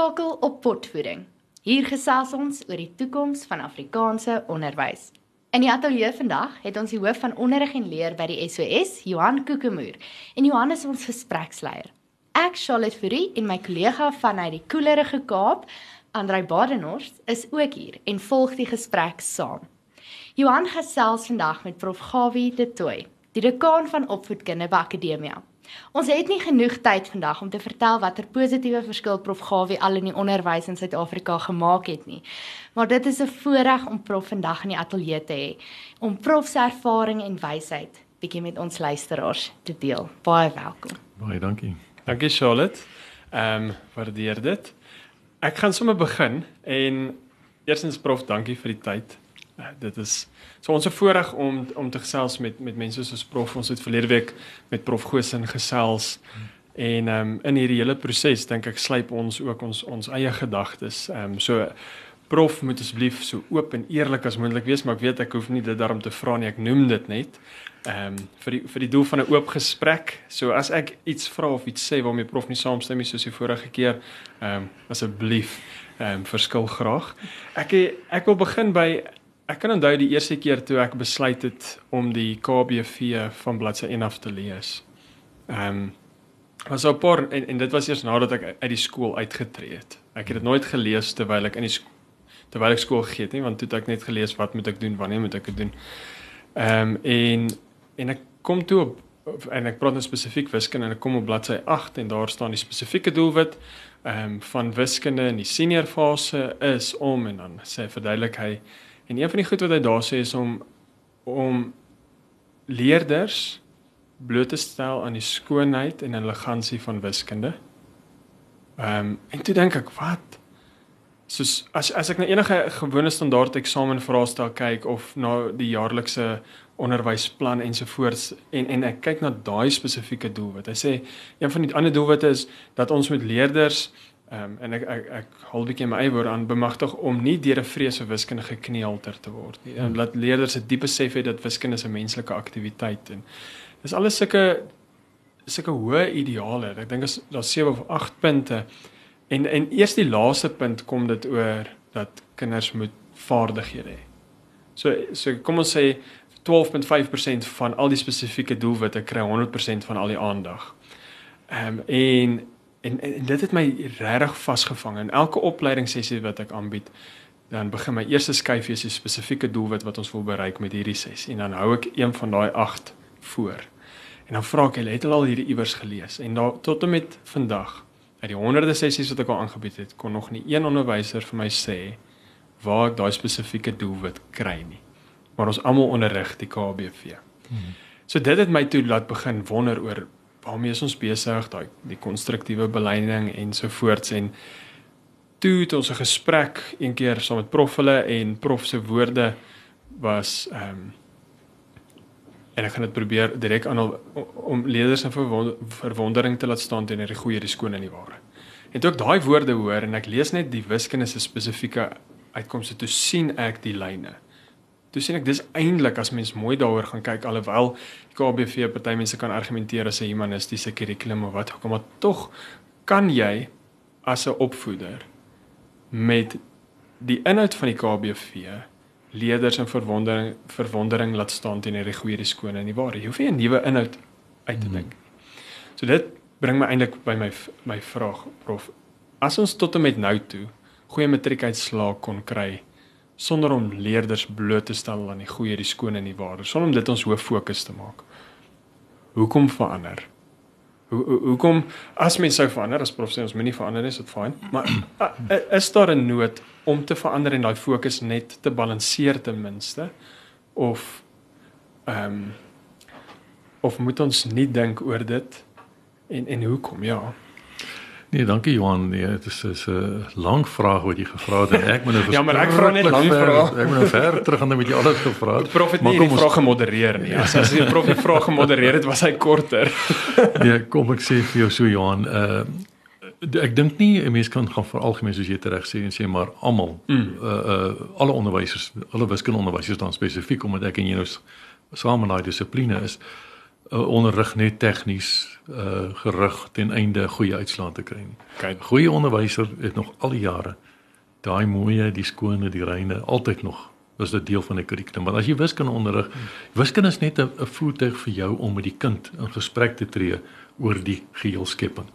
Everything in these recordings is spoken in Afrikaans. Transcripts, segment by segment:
ingeskakel op potvoeding. Hier gesels ons oor die toekoms van Afrikaanse onderwys. In die ateljee vandag het ons die hoof van onderrig en leer by die SOS, Johan Kokemoer, en Johan is ons gespreksleier. Ek, Charlotte Fourie en my kollega vanuit die koelerige Kaap, Andrei Badenhorst, is ook hier en volg die gesprek saam. Johan gesels vandag met Prof Gawie de Tooi, die dekaan van opvoedkunde by Akademia. Ons het nie genoeg tyd vandag om te vertel watter positiewe verskil Prof Gawie al in die onderwys in Suid-Afrika gemaak het nie. Maar dit is 'n voorreg om Prof vandag in die ateljee te hê om Prof se ervaring en wysheid bietjie met ons luisteraars te deel. Baie welkom. Baie dankie. Dankie Charlotte. Ehm um, waardeer dit. Ek gaan sommer begin en eerstens Prof, dankie vir die tyd. Dit is So ons is voorreg om om te gesels met met mense soos Prof. Ons het verlede week met Prof Gosen gesels. En ehm um, in hierdie hele proses dink ek slyp ons ook ons ons eie gedagtes. Ehm um, so Prof moet asseblief so oop en eerlik as moontlik wees, maar ek weet ek hoef nie dit daarom te vra nie. Ek noem dit net ehm um, vir die vir die doel van 'n oop gesprek. So as ek iets vra of iets sê waarmee Prof nie saamstem nie soos die vorige keer, ehm um, asseblief ehm um, verskil graag. Ek ek wil begin by Ek kan onthou die eerste keer toe ek besluit het om die KBV van bladsy 1 af te lees. Ehm um, was op paar en, en dit was eers nadat ek uit die skool uitgetree het. Ek het dit nooit gelees terwyl ek in die terwyl ek skool gegee het nie, want toe het ek net gelees wat moet ek doen, wanneer moet ek dit doen. Ehm um, en en ek kom toe op en ek praat nou spesifiek wiskunde en ek kom op bladsy 8 en daar staan die spesifieke doelwit ehm um, van wiskunde in die senior fase is om en dan sê verduidelik hy En een van die goed wat hy daar sê is om om leerders bloot te stel aan die skoonheid en elegansie van wiskunde. Ehm um, en toe dink ek, wat? Soos as as ek na enige gewone standaard eksamen vraestel kyk of na die jaarlikse onderwysplan ensovoorts en en ek kyk na daai spesifieke doelwit. Hy sê een van die ander doelwitte is dat ons met leerders Ehm um, en ek ek ek hou bietjie my eie woord aan bemagtig om nie deur 'n vrees vir wiskunde gekneelter te word nie. En laat leerders 'n diepe besef hê dat wiskunde 'n menslike aktiwiteit en dis alles sulke sulke hoë ideale. Ek dink as daar 7 of 8 punte en en eers die laaste punt kom dit oor dat kinders moet vaardighede hê. So so kom ons sê 12.5% van al die spesifieke doelwitte kry 100% van al die aandag. Ehm um, en en, en dit het my regtig vasgevang. In elke opleidingssessie wat ek aanbied dan begin my eerste skyfie is 'n spesifieke doelwit wat ons wil bereik met hierdie sessie en dan hou ek een van daai 8 voor. En dan vra ek hulle het hulle al hierdie iewers gelees. En daar tot en met vandag uit die honderde sessies wat ek al aangebied het kon nog nie een onderwyser vir my sê waar ek daai spesifieke doelwit kry nie. Maar ons almal onderrig die KBV hmm. so dit het my toe laat begin wonder oor waarmee is ons besig daai die konstruktiewe beleiding ensovoorts en toe het ons 'n gesprek een keer saam met prof hulle en prof se woorde was ehm um, en ek gaan dit probeer direk aan om leerders in verwondering te laat staan teenoor die goeie die skoon en die ware. En toe ek daai woorde hoor en ek lees net die wiskunde se spesifieke uitkomste toe sien ek die lyne. Toe sien ek dis eintlik as mens mooi daaroor gaan kyk alhoewel KBV party mense kan argumenteer as 'n humanistiese kurrikulum of wat ook al maar tog kan jy as 'n opvoeder met die inhoud van die KBV leerders in verwondering verwondering laat staan teenoor die goeie die skoon en die ware. Jy hoef nie 'n nuwe inhoud uit te dink. So dit bring my eintlik by my my vraag prof. As ons tot en met nou toe goeie matriekuitslae kon kry sonder om leerders bloot te stel aan die goeie, die skoon en die ware, sonder om dit ons hoof fokus te maak. Hoekom verander? Hoe hoekom as mens sou verander, as prof sê ons moenie verander nie, is dit fyn, maar is daar 'n nood om te verander en daai fokus net te balanseer ten minste of ehm um, of moet ons nie dink oor dit en en hoekom ja Nee, dankie Johan. Nee, dit is 'n lang vraag wat jy gevra het. Ek moet nou Ja, maar ek vra net lang vrae. Ek moet nou ver terug aan met jy alles gevra het. Prof het nie die vraag gemodereer nie. As as die prof die vraag gemodereer het, was hy korter. nee, kom ek sê vir jou so Johan, uh ek dink nie 'n mens kan gaan vir algemeen soos jy reg sê en sê maar almal mm. uh uh alle onderwysers, alle wiskundeonderwysers dan spesifiek omdat ek en jy nou saam in daai dissipline is uh, onderrig net tegnies uh gerig ten einde goeie uitslae te kry nie. Okay. Goeie onderwyser het nog al die jare daai mooie, die skone, die reine altyd nog was dit deel van die kurrikulum. Want as jy wiskunde onderrig, wiskunde is net 'n 'n voertuig vir jou om met die kind in gesprek te tree oor die geheel skepping.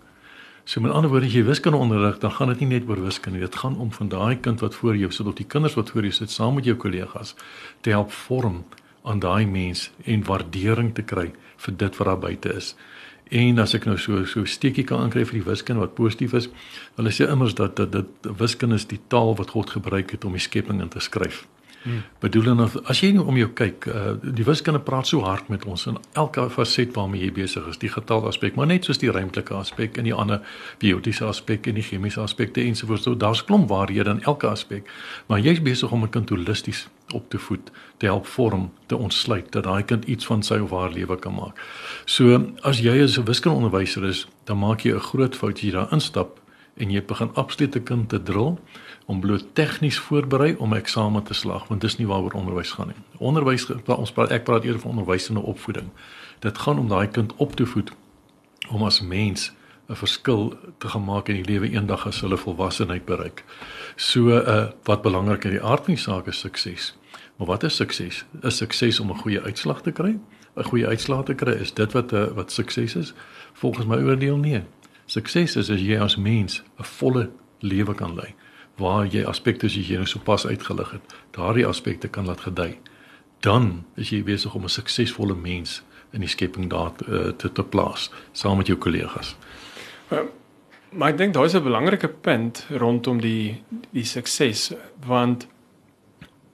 So met ander woorde, as jy wiskunde onderrig, dan gaan dit nie net oor wiskunde nie. Dit gaan om van daai kind wat voor jou sit of die kinders wat voor jou sit saam met jou kollegas te help vorm aan daai mens en waardering te kry vir dit wat daar buite is. En as ek nou so so steekie kan aankry vir die wiskunde wat positief is, hulle sê immers dat dat dit wiskunde is die taal wat God gebruik het om die skepping in te skryf. Hmm. Bedoel dan as jy nou om jou kyk, uh, die wiskunde praat so hard met ons in elke faset waarmee jy besig is, die getal aspek, maar net soos die ruimtelike aspek en die ander biotiese aspek en die chemiese aspekte ensovoorts. So daar's klomp waarhede in elke aspek, maar jy's besig om 'n kind holisties op te voed, te help vorm, te ontsluit dat daai kind iets van sy of haar lewe kan maak. So as jy as 'n wiskundeonderwyser is, dan maak jy 'n groot fout as jy daar instap en jy begin absolute kind te drill om bloot tegnies voorberei om 'n eksamen te slaag want dis nie waaroor onderwys gaan nie. Onderwys ons praat ek praat eerder van onderwysende opvoeding. Dit gaan om daai kind op te voed om as mens 'n verskil te gemaak in die lewe eendag as hulle volwassenheid bereik. So uh wat belangrik in die aard van die saak is sukses. Maar wat is sukses? Is sukses om 'n goeie uitslag te kry? 'n Goeie uitslag te kry is dit wat 'n uh, wat sukses is? Volgens my oordeel nee. Sukses is as jy as mens 'n volle lewe kan lei waar jy aspekte soos jy nou sopas uitgelig het, daardie aspekte kan laat gedei. Dan is jy besig om 'n suksesvolle mens in die skepping daar uh, te te plaas saam met jou kollegas. Uh, maar ek dink daar is 'n belangrike punt rondom die die sukses want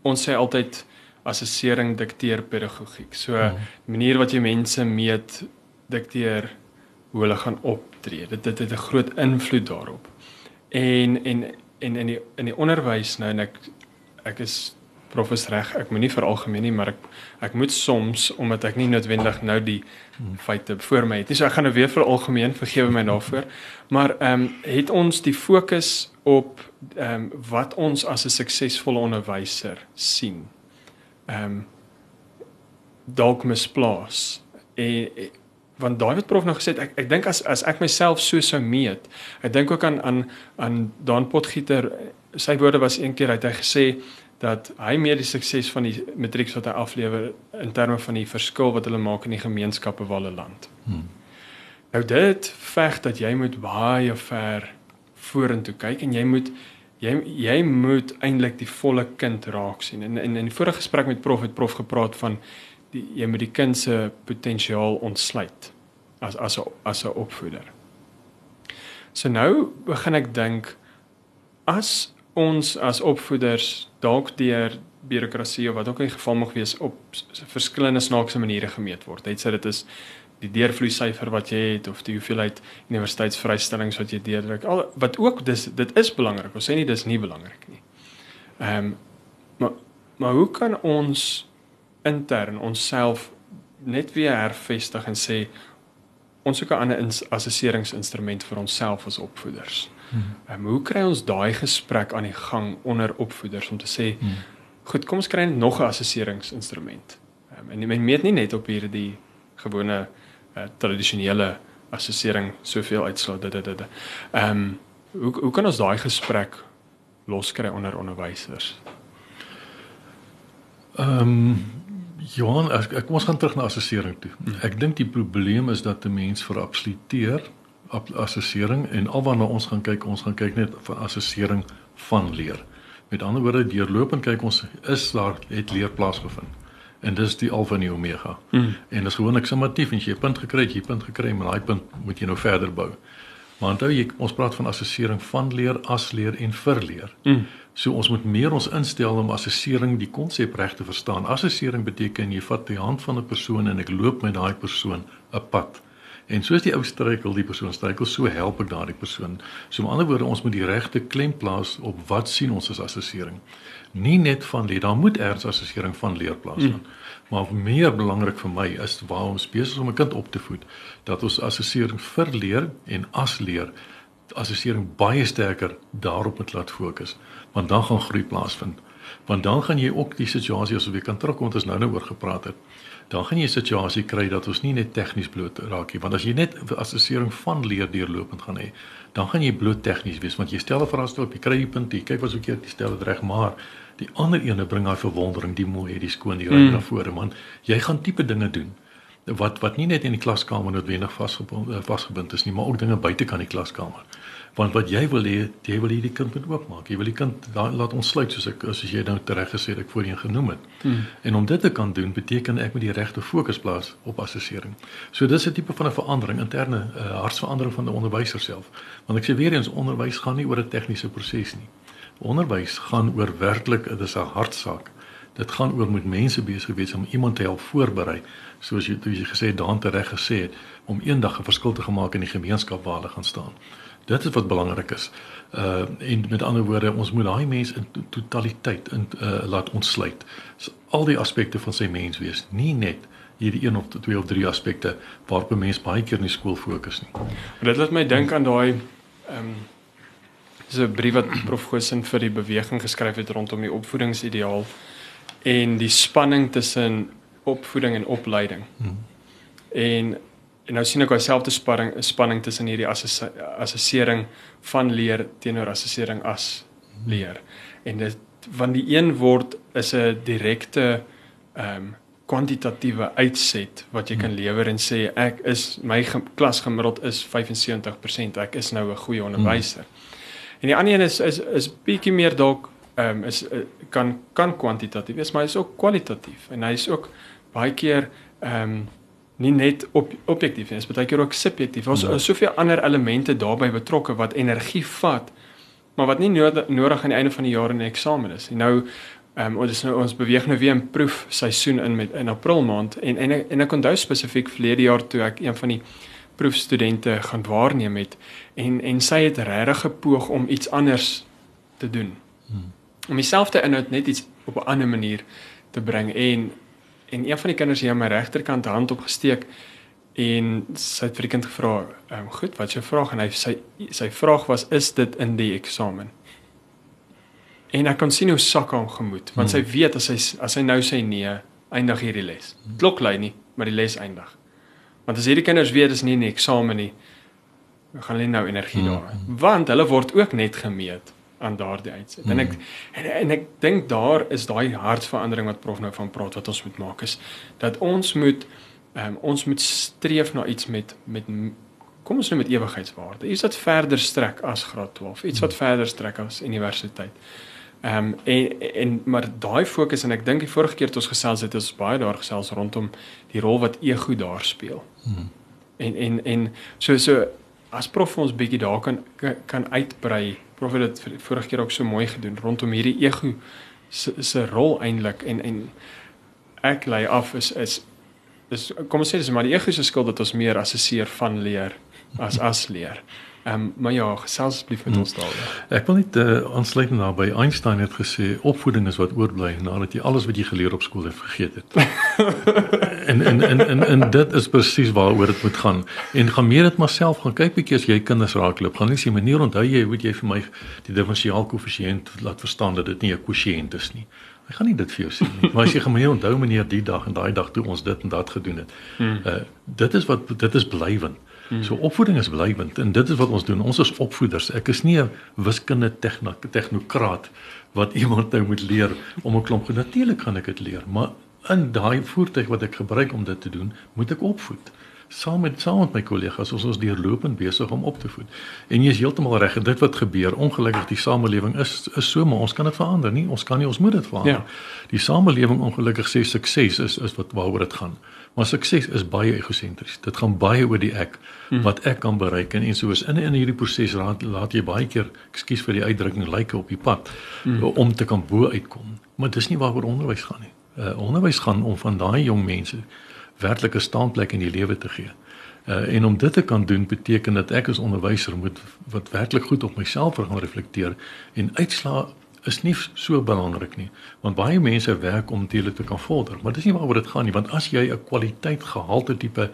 ons sê altyd assessering dikteer pedagogiek. So die manier wat jy mense meet dikteer hoe hulle gaan optree. Dit dit het 'n groot invloed daarop. En en en in die in die onderwys nou en ek ek is profes reg ek moet nie vir algemeen nie maar ek ek moet soms omdat ek nie noodwendig nou die feite voor my het nie. So ek gaan nou weer vir algemeen vergewe my daarvoor. Maar ehm um, het ons die fokus op ehm um, wat ons as 'n suksesvolle onderwyser sien? Ehm um, dalk misplaas. En want daai wat prof nou gesê het ek ek dink as as ek myself so sou meet ek dink ook aan aan aan Dan Potgieter sy woorde was een keer het hy gesê dat hy meer die sukses van die matrieks wat hy aflewer in terme van die verskil wat hulle maak in die gemeenskappe waar hulle land. Hmm. Nou dit veg dat jy moet baie ver vorentoe kyk en jy moet jy jy moet eintlik die volle kind raak sien. En in in die vorige gesprek met prof het prof gepraat van die jy moet die kind se potensiaal ontsluit as as 'n as 'n opvoeder. So nou begin ek dink as ons as opvoeders dalk deur bureaukrasie of wat ook al die geval mag wees op verskillende snaakse maniere gemeet word. Dit sê dit is die deurvloei syfer wat jy het of die hoeveelheid universiteitsvrystellings wat jy deurdruk. Al wat ook dis dit is belangrik. Ons sê nie dis nie belangrik nie. Ehm um, maar maar hoe kan ons intern onsself net weer hervestig en sê ons soek 'n ander assesseringsinstrument vir onsself as opvoeders. Hmm. Um, hoe kry ons daai gesprek aan die gang onder opvoeders om te sê hmm. goed, kom ons kry nog 'n assesseringsinstrument. Um, en men meet nie net op hierdie gewone uh, tradisionele assessering soveel uitslaa dit dit dit. Ehm um, hoe hoe kan ons daai gesprek loskry onder onderwysers? Ehm um, Johan, ek, ek ons gaan terug na assessering toe. Hmm. Ek dink die probleem is dat 'n mens vir absoluteer op assessering en alwaarna ons gaan kyk, ons gaan kyk net vir assessering van leer. Met ander woorde, deurlopend kyk ons is daar het leer plaasgevind. En dis die alfa en die omega. Hmm. En dis gewoonlik summatief, as jy 'n punt gekry het, jy punt gekry, maar daai punt moet jy nou verder bou. Maar onthou jy ons praat van assessering van leer, as leer en vir leer. Mm. So ons moet meer ons instel om assessering die konsep reg te verstaan. Assessering beteken jy vat die hand van 'n persoon en ek loop met daai persoon 'n pad. En soos die ou struikel, die persoon struikel, so help ek daardie persoon. So met ander woorde, ons moet die regte klem plaas op wat sien ons as assessering. Nie net van leer, daar moet erns assessering van leer plaasvind. Mm. Maar meer belangrik vir my is waar ons besig is om 'n kind op te voed, dat ons assessering vir leer en as leer assessering baie sterker daarop moet laat fokus, want dan gaan groei plaasvind. Want dan gaan jy ook die situasie as jy kan terugkom wat ons nou nou oor gepraat het. Dan gaan jy 'n situasie kry dat ons nie net tegnies bloot raak nie, want as jy net assessering van leer deurlopend gaan hê, dan gaan jy bloot tegnies wees want jy stel 'n vraestel op, jy kry die punt, jy kyk wat sou keer jy stel dit reg, maar die ander ene bring daai verwondering, die mooi, die skoon, die rein mm. na vore, man. Jy gaan tipe dinge doen wat wat nie net in die klaskamer noodwendig vasgebind eh, vasgebind is nie, maar ook dinge buite kan die klaskamer. Want wat jy wil hê, jy wil hierdie kind moet oopmaak. Jy wil die kind laat ontsluit soos ek soos jy nou reg gesê het ek voorheen genoem het. Hmm. En om dit te kan doen, beteken ek moet die regte fokus plaas op assessering. So dis 'n tipe van 'n verandering, interne uh, hartsverandering van die onderwyser self. Want ek sê weer eens onderwys gaan nie oor 'n tegniese proses nie. Onderwys gaan oor werklik, dit is 'n hartsaak. Dit gaan oor moet mense besig wees om iemand te help voorberei, soos jy, jy gesê daan te reg gesê het, om eendag 'n verskil te gemaak in die gemeenskap waar hulle gaan staan. Dit is wat belangrik is. Uh en met ander woorde, ons moet daai mens in totaliteit in uh laat ontsluit. So, al die aspekte van sy mens wees, nie net hierdie een of twee of drie aspekte waarop 'n mens baie keer in die skool fokus nie. Dit laat my dink aan daai ehm um, dis 'n brief wat Prof Gosen vir die beweging geskryf het rondom die opvoedingsideaal en die spanning tussen opvoeding en opleiding. Hmm. En en nou sien ek dieselfde spanning spanning tussen hierdie assessering van leer teenoor assessering as leer. En dit want die een word is 'n direkte ehm um, kwantitatiewe uitset wat jy kan lewer en sê ek is my klas gemiddeld is 75%, ek is nou 'n goeie onderwyser. En die ander een is is is bietjie meer dalk ehm um, is uh, kan kan kwantitatief wees, maar hy is ook kwalitatief en hy is ook baie keer ehm um, nie net op objektief nie, is baie keer ook subjektief. Ons ja. is soveel ander elemente daarbey betrokke wat energie vat, maar wat nie nodig, nodig aan die einde van die jaar in 'n eksamen is. Nou ehm um, ons nou ons beweeg nou weer in proefseisoen in met in April maand en en en ek onthou spesifiek verlede jaar toe ek een van die proefstudente gaan waarneem het en en sy het regtig gepoog om iets anders te doen. Hmm om dieselfde inhoud net iets op 'n ander manier te bring en en een van die kinders hier aan my regterkant hand opgesteek en sy het vir die kind gevra, "Ehm goed, wat is jou vraag?" en hy sy sy vraag was, "Is dit in die eksamen?" En ek kon sien hoe sak hom gemoed, want hmm. sy weet as hy as hy nou sê nee, eindig hierdie les. Klok lui nie, maar die les eindig. Want as hierdie kinders weet dis nie die eksamen nie, gaan hulle nou energie hmm. daar. Want hulle word ook net gemeet aan daardie uitset. Mm. En ek en, en ek dink daar is daai hartsverandering wat prof nou van praat wat ons moet maak is dat ons moet um, ons moet streef na iets met met kom ons nou met ewigheidswaarde. Iets wat verder strek as graad 12, iets wat mm. verder strek as universiteit. Ehm um, en en maar daai fokus en ek dink die vorige keer het ons gesels het ons baie daar gesels rondom die rol wat ego daar speel. Mm. En en en so so as prof ons bietjie daar kan kan uitbrei Prof het dit vorige keer ook so mooi gedoen rondom hierdie ego se se rol eintlik en en ek lei af is is is kom ons sê dis maar die ego se skuld dat ons meer assesseer van leer as as leer. Ehm um, maar ja, gesels asseblief met ons daaroor. Ek wil net uh, aansluit naby Einstein het gesê opvoeding is wat oorbly nadat jy alles wat jy geleer op skool het vergeet het. en, en en en en dit is presies waaroor dit moet gaan. En gaan meer dit maar self gaan kyk bietjie as jy kinders raakloop. Gaan nie sê meneer onthou jy hoe jy vir my die diferensiaal koëffisiënt laat verstaan dat dit nie 'n kwosiënt is nie. Hy gaan nie dit vir jou sê nie. Maar as jy gemeene onthou meneer die dag en daai dag toe ons dit en dat gedoen het. Hmm. Uh dit is wat dit is blywend. Hmm. So opvoeding is blywend en dit is wat ons doen. Ons is opvoeders. Ek is nie 'n wiskunde tegnokraat wat iemand nou moet leer om 'n klomp natuurlik gaan ek dit leer, maar in daai voertuig wat ek gebruik om dit te doen, moet ek opvoed saam met saam met my kollegas ons ons deurlopend besig om op te voed. En jy is heeltemal reg, dit wat gebeur, ongelukkig die samelewing is is so, maar ons kan dit verander nie. Ons kan nie ons moet dit verander. Ja. Die samelewing ongelukkig sê sukses is is wat waaroor dit gaan. Maar sukses is baie egosentries. Dit gaan baie oor die ek, hmm. wat ek kan bereik en en soos in in hierdie proses laat laat jy baie keer, ekskuus vir die uitdrukking, lyke op die pad hmm. om te kan bo uitkom. Maar dis nie waaroor onderwys gaan nie. Uh, onderwys gaan om van daai jong mense werklike staanplek in die lewe te gee. Uh, en om dit te kan doen beteken dat ek as onderwyser moet wat werklik goed op myself gaan reflekteer en uitslaa is nie so belangrik nie want baie mense werk om teelik te kan vorder maar dis nie waaroor dit gaan nie want as jy 'n kwaliteit gehalte tipe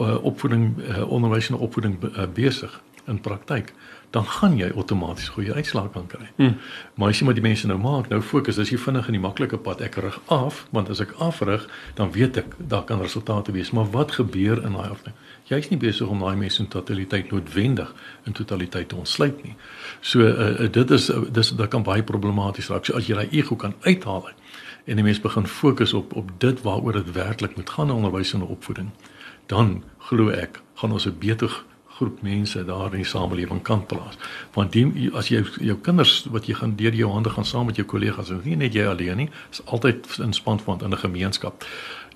uh, opvoeding uh, onderwys en opvoeding uh, besig in praktyk dan gaan jy outomaties goeie uitslae kan kry. Hmm. Maar as jy maar die mense nou maak, nou fokus as jy vinnig in die maklike pad ek rig af, want as ek afrig, dan weet ek daar kan resultate wees, maar wat gebeur in daai afdeling? Jy's nie besig om daai mense in totaliteit noodwendig in totaliteit te ontsluit nie. So uh, dit is uh, dis dit kan baie problematies raak. So as jy daai ego kan uithaal en die mens begin fokus op op dit waaroor dit werklik moet gaan in onderwys en opvoeding, dan glo ek gaan ons 'n beter groep mense daar in die samelewing kan plaas. Want die as jy jou kinders wat jy gaan deur jou hande gaan saam met jou kollegas, nie net jy alleen nie, is altyd in span van 'n gemeenskap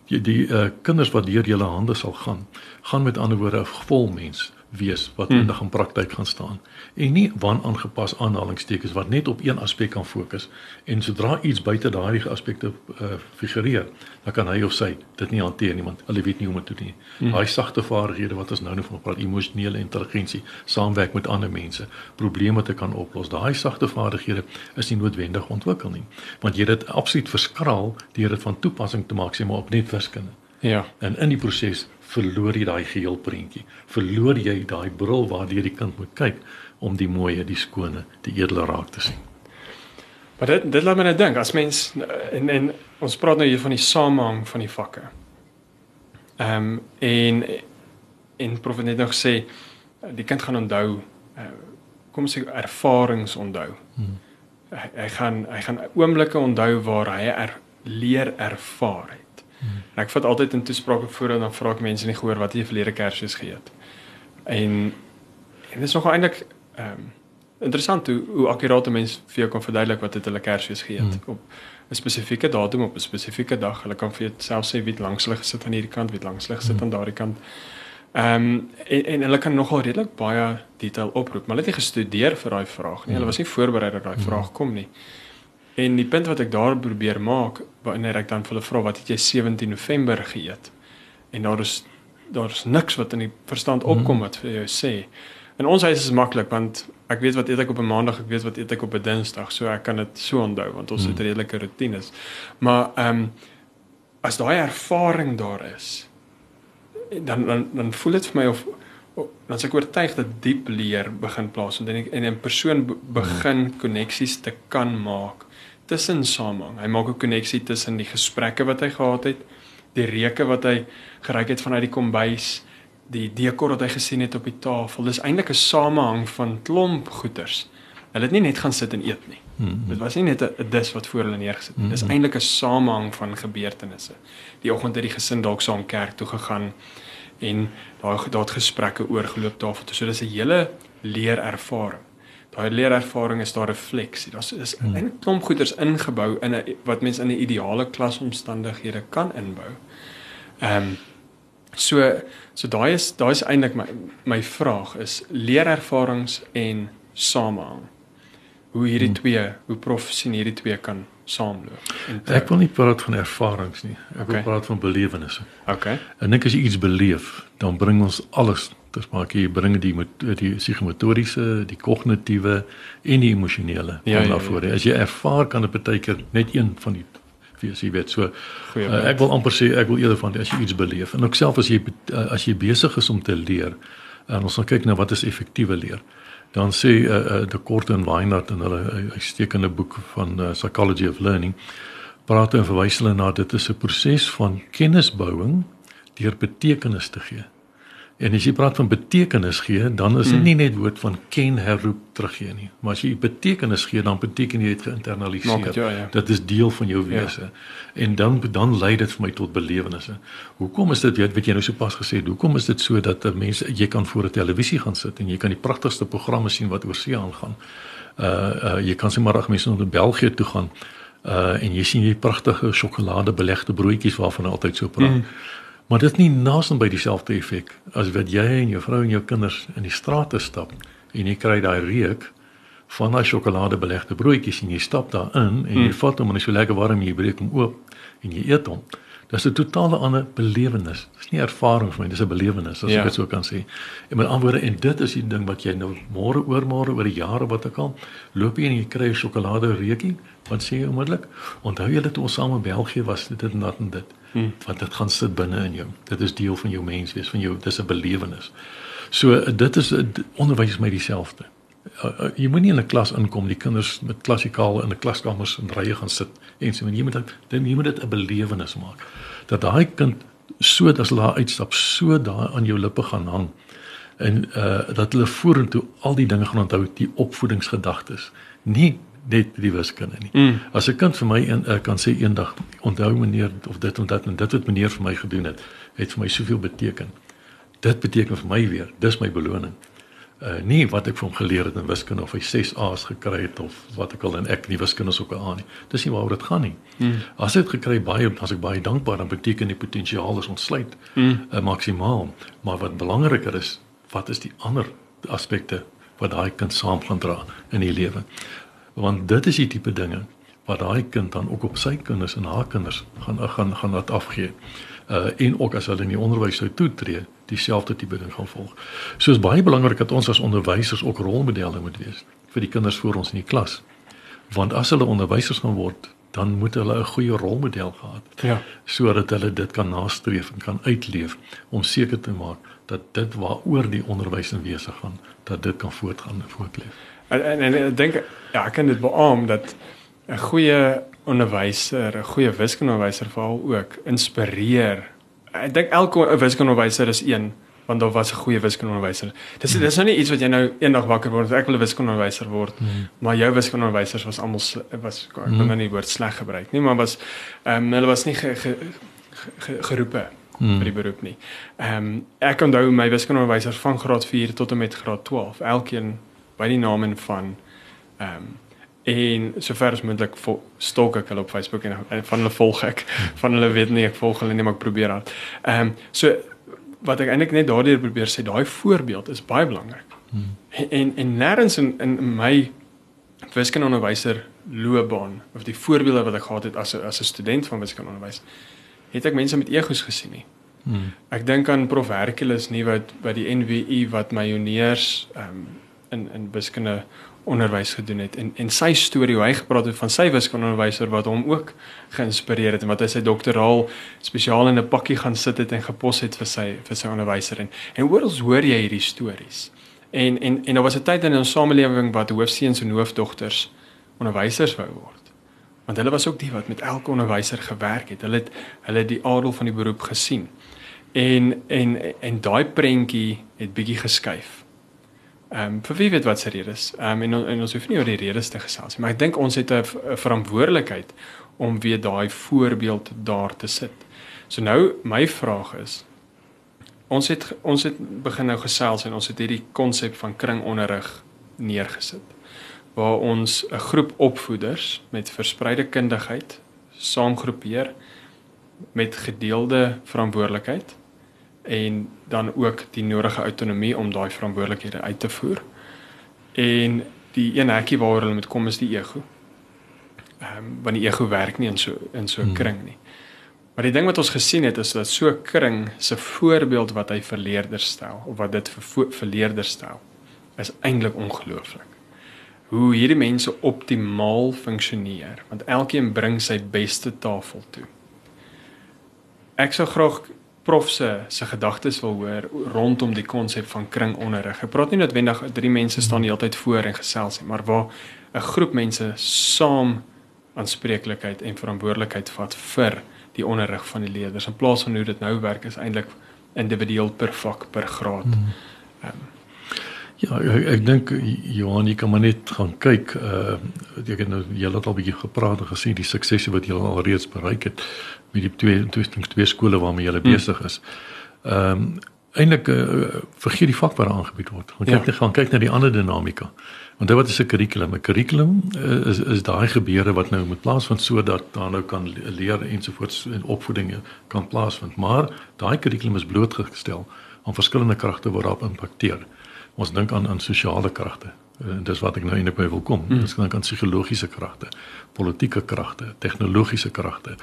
die die uh, kinders wat deur julle hande sal gaan, gaan met ander woorde 'n vol mens wees wat hmm. in praktyk gaan staan en nie wanaangepas aanhalingstekens wat net op een aspek kan fokus en sodra iets buite daardie aspekte uh, figureer dan kan hy of sy dit nie hanteer nie want hulle weet nie hoe om dit te doen nie. Hmm. Daai sagte vaardighede wat ons nou nog van praat, emosionele intelligensie, saamwerk met ander mense, probleme te kan oplos. Daai sagte vaardighede is nie noodwendig ontwikkel nie want jy dit absoluut verskraal deur dit van toepassing te maak sê maar op net wiskunde. Ja. En in die proses verloor jy daai geheel prentjie. Verloor jy daai bril waardeur die kind moet kyk om die mooie, die skone, die edele raak te sien. Maar dit dit laat my net dink as mens en en ons praat nou hier van die samehang van die vakke. Ehm um, en en prof het net nog sê die kind gaan onthou uh, kom sê ervarings onthou. Hmm. Hy, hy gaan hy gaan oomblikke onthou waar hy er, leer ervaar het. Hmm. En ek vat altyd in toesprake voor en dan vra ek mense nie gehoor wat jy verlede Kersfees geëet. En en dit is nogal eintlik ehm um, interessant hoe hoe akkuraat mense vir jou kan verduidelik wat het hulle Kersfees geëet hmm. op 'n spesifieke datum op 'n spesifieke dag. Hulle kan vir jou self sê wie langs hulle gesit aan hierdie kant, wie langs hulle gesit hmm. aan daardie kant. Ehm um, en, en hulle kan nogal redelik baie detail oproep, maar hulle het nie gestudeer vir daai vraag nie. Hulle was nie voorberei dat daai vraag kom nie. En die punt wat ek daar probeer maak, wanneer ek dan vir hulle vra wat het jy 17 November geëet? En daar is daar is niks wat in die verstand opkom wat vir jou sê. In ons huis is maklik want ek weet wat eet ek op 'n maandag, ek weet wat eet ek op 'n dinsdag, so ek kan dit so onthou want ons het mhm. redelike rotines. Maar ehm um, as daai ervaring daar is, dan dan dan voel dit vir my of dan sê ek oortuig dat diep leer begin plaasvind en 'n persoon begin koneksies te kan maak tussen samehang. Hy maak 'n koneksie tussen die gesprekke wat hy gehad het, die reuke wat hy geruik het vanuit die kombuis, die dekor wat hy gesien het op die tafel. Dis eintlik 'n samehang van klomp goeters. Hulle het nie net gaan sit en eet nie. Mm -hmm. Dit was nie net 'n dis wat voor hulle neergesit het. Mm -hmm. Dis eintlik 'n samehang van gebeurtenisse. Die oggend het die gesin dalk saam kerk toe gegaan en daar daar het gesprekke oorgeloop tafel toe. So dis 'n hele leerervaring daai leerervaring is daar refleksie. Daar's is hmm. 'n klomp goeders ingebou in 'n wat mense in 'n ideale klasomstandighede kan inbou. Ehm um, so so daai is daai is eintlik my my vraag is leerervarings en samehang. Hoe hierdie hmm. twee, hoe prof sien hierdie twee kan saamloop. Ek wil nie praat van ervarings nie. Ek okay. wil praat van belewennisse. Okay. En ek as jy iets beleef, dan bring ons alles dis maar jy bring die die psigomotoriese, die kognitiewe en die emosionele ja, na vore. Ja, ja. As jy ervaar kan dit baie keer net een van die wees, jy weet. So uh, ek wil amper sê ek wil eerder van as jy iets beleef en ook self as jy uh, as jy besig is om te leer en ons gaan kyk na wat is effektiewe leer. Dan sê uh, uh, de Kort en Weinert in hulle uitstekende boek van uh, Psychology of Learning praat en verwys hulle na dit is 'n proses van kennisbouing deur betekenis te gee. En as jy praat van betekenis gee, dan is dit mm. nie net woord van ken herroep teruggee nie. Maar as jy betekenis gee, dan beteken jy dit geïnternaliseer. Ja, ja. Dit is deel van jou ja. wese. Ja. En dan dan lei dit vir my tot belewennisse. Hoekom is dit weet wat jy nou sopas gesê het? Hoekom is dit so dat mense jy kan voor 'n televisie gaan sit en jy kan die pragtigste programme sien wat oor see aangaan. Uh uh jy kan sommer reg mense na België toe gaan. Uh en jy sien hierdie pragtige sjokoladebelegde broodjies waarvan hulle altyd so praat. Mm. Maar dit is nie naasien by dieselfde effek as wat jy en jou vrou en jou kinders in die strate stap en jy kry daai reuk van daai sjokoladebelegde broodjies en jy stap daarin en jy hmm. vat hom en hy is so lekker warm jy breek hom oop en jy eet hom. Dit is 'n totale ander belewenis. Dit is nie ervaring vir my, dis 'n belewenis as ja. ek dit so kan sê. En met ander woorde en dit is die ding wat jy nou môre oor môre oor die jare wat ek al loop jy en jy kry 'n sjokolade reukie, wat sê jy onmiddellik? Onthou jy dat ons saam in België was, dit en dat en dit. Hmm. Want dit gaan sit binne in jou. Dit is deel van jou menswees, van jou dis 'n belewenis. So dit is onderwys is my dieselfde. uh, uh, jy moenie in 'n klas inkom die kinders met klassikaal in 'n klaskamers in rye gaan sit en so jy moet dit jy moet dit 'n belewenis maak dat daai kind so dat hulle uitstap so daar aan jou lippe gaan hang en uh dat hulle vorentoe al die dinge gaan onthou die opvoedingsgedagtes nie net die wiskunde nie. Mm. As 'n kind vir my en uh, kan sê eendag onthou meneer of dit en dat en dit wat meneer vir my gedoen het, het vir my soveel beteken. Dit beteken vir my weer, dis my beloning. Uh nie wat ek vir hom geleer het in wiskunde of hy 6 A's gekry het of wat ek al en ek nie wiskunde is ook 'n A nie. Dis nie waaroor dit gaan nie. Mm. As hy dit gekry baie as ek baie dankbaar dan beteken die potensiaal is ontsluit mm. uh, maksimaal. Maar wat belangriker is, wat is die ander aspekte wat daai kind saam gaan dra in die lewe? want dit is die tipe dinge wat daai kind dan ook op sy kinders en haar kinders gaan gaan gaan laat afgee. Uh en ook as hulle in die onderwys sou toetree, dieselfde tipe ding gaan volg. So is baie belangrik dat ons as onderwysers ook rolmodelle moet wees vir die kinders voor ons in die klas. Want as hulle onderwysers gaan word, dan moet hulle 'n goeie rolmodel gehad. Ja. Sodat hulle dit kan nastreef en kan uitleef om seker te maak dat dit waaroor die onderwys in wese gaan, dat dit kan voortgaan en voortleef. En en, en ek dink ja, ek kan dit beamoen dat 'n goeie onderwyser, 'n goeie wiskundeonderwyser veral ook inspireer. Ek dink elke wiskundeonderwyser is een want daar was 'n goeie wiskundeonderwyser. Dis mm. dis nou nie iets wat jy nou eendag wakker word ek wil 'n wiskundeonderwyser word, mm. maar jou wiskundeonderwysers was almal was ek mm. nou nie woord sleg gebruik nie, maar was ehm um, hulle was nie ge, ge, ge, geroepe mm. vir die beroep nie. Ehm um, ek onthou my wiskundeonderwysers van graad 4 tot en met graad 12, elkeen by die naam van ehm um, en sover as moontlik stalk ek hulle op Facebook en, en van hulle volg ek van hulle weet nie ek volg hulle nie maar ek probeer aan. Ehm um, so wat ek eintlik net daardeur probeer sê daai voorbeeld is baie belangrik. Hmm. En en nêrens in in my wiskundeonderwyser loopbaan of die voorbeelde wat ek gehad het as 'n as 'n student van wiskundeonderwys het ek mense met egos gesien nie. Hmm. Ek dink aan Prof Hercules nie wat by die NWU wat my joneurs ehm um, in in wiskunde onderwys gedoen het en en sy storie hoe hy gepraat het van sy wiskundeonderwyser wat hom ook geïnspireer het en wat hy sy doktoraal spesiaal in 'n pakkie gaan sit het en gepos het vir sy vir sy onderwyser en en oral hoor jy hierdie stories. En en en daar was 'n tyd in ons samelewing wat hoofseuns en hoofdogters onderwysers wou word. Want hulle was ook die wat met elke onderwyser gewerk het. Hulle het hulle die adel van die beroep gesien. En en en daai prentjie het bietjie geskuif. Ehm um, vir wie weet wat se redes. Ehm um, en, en ons hoef nie oor die redes te gesels nie, maar ek dink ons het 'n verantwoordelikheid om weer daai voorbeeld daar te sit. So nou my vraag is ons het ons het begin nou gesels en ons het hierdie konsep van kringonderrig neergesit waar ons 'n groep opvoeders met verspreide kundigheid saamgroepeer met gedeelde verantwoordelikheid en dan ook die nodige autonomie om daai verantwoordelikhede uit te voer. En die een hekkie waaroor hulle moet kom is die ego. Ehm um, want die ego werk nie in so in so 'n hmm. kring nie. Maar die ding wat ons gesien het is dat so 'n kring se voorbeeld wat hy vir leerders stel of wat dit vir vir leerders stel is eintlik ongelooflik. Hoe hierdie mense optimaal funksioneer want elkeen bring sy beste tafel toe. Ek sou graag prof se se gedagtes wil hoor rondom die konsep van kringonderrig. Ek praat nie noodwendig drie mense staan die hele tyd voor en gesels nie, maar waar 'n groep mense saam aanspreeklikheid en verantwoordelikheid vat vir die onderrig van die leerders in plaas van hoe dit nou werk is eintlik individueel per vak per graad. Hmm. Um, Ja, ek, ek dink Johan, jy kan maar net gaan kyk. Uh ek het nou julle het al bietjie gepraat en gesien die suksese wat julle al reeds bereik het met die twee twee, twee skole waarmee julle hmm. besig is. Ehm um, eintlik uh, vergeet die vak wat aangebied word. Gaan kyk ja. net gaan kyk na die ander dinamika. Want dit wat is 'n kurrikulum? 'n Kurrikulum uh, is is daai gebeure wat nou moet plaasvind sodat daar nou kan leer ensovoorts en opvoeding kan plaasvind. Maar daai kurrikulum is blootgestel aan verskillende kragte wat daarop impakteer ons dink aan aan sosiale kragte. En dis wat ek nou eintlik by wil kom. Mm. Ons dink aan psigologiese kragte, politieke kragte, tegnologiese kragte.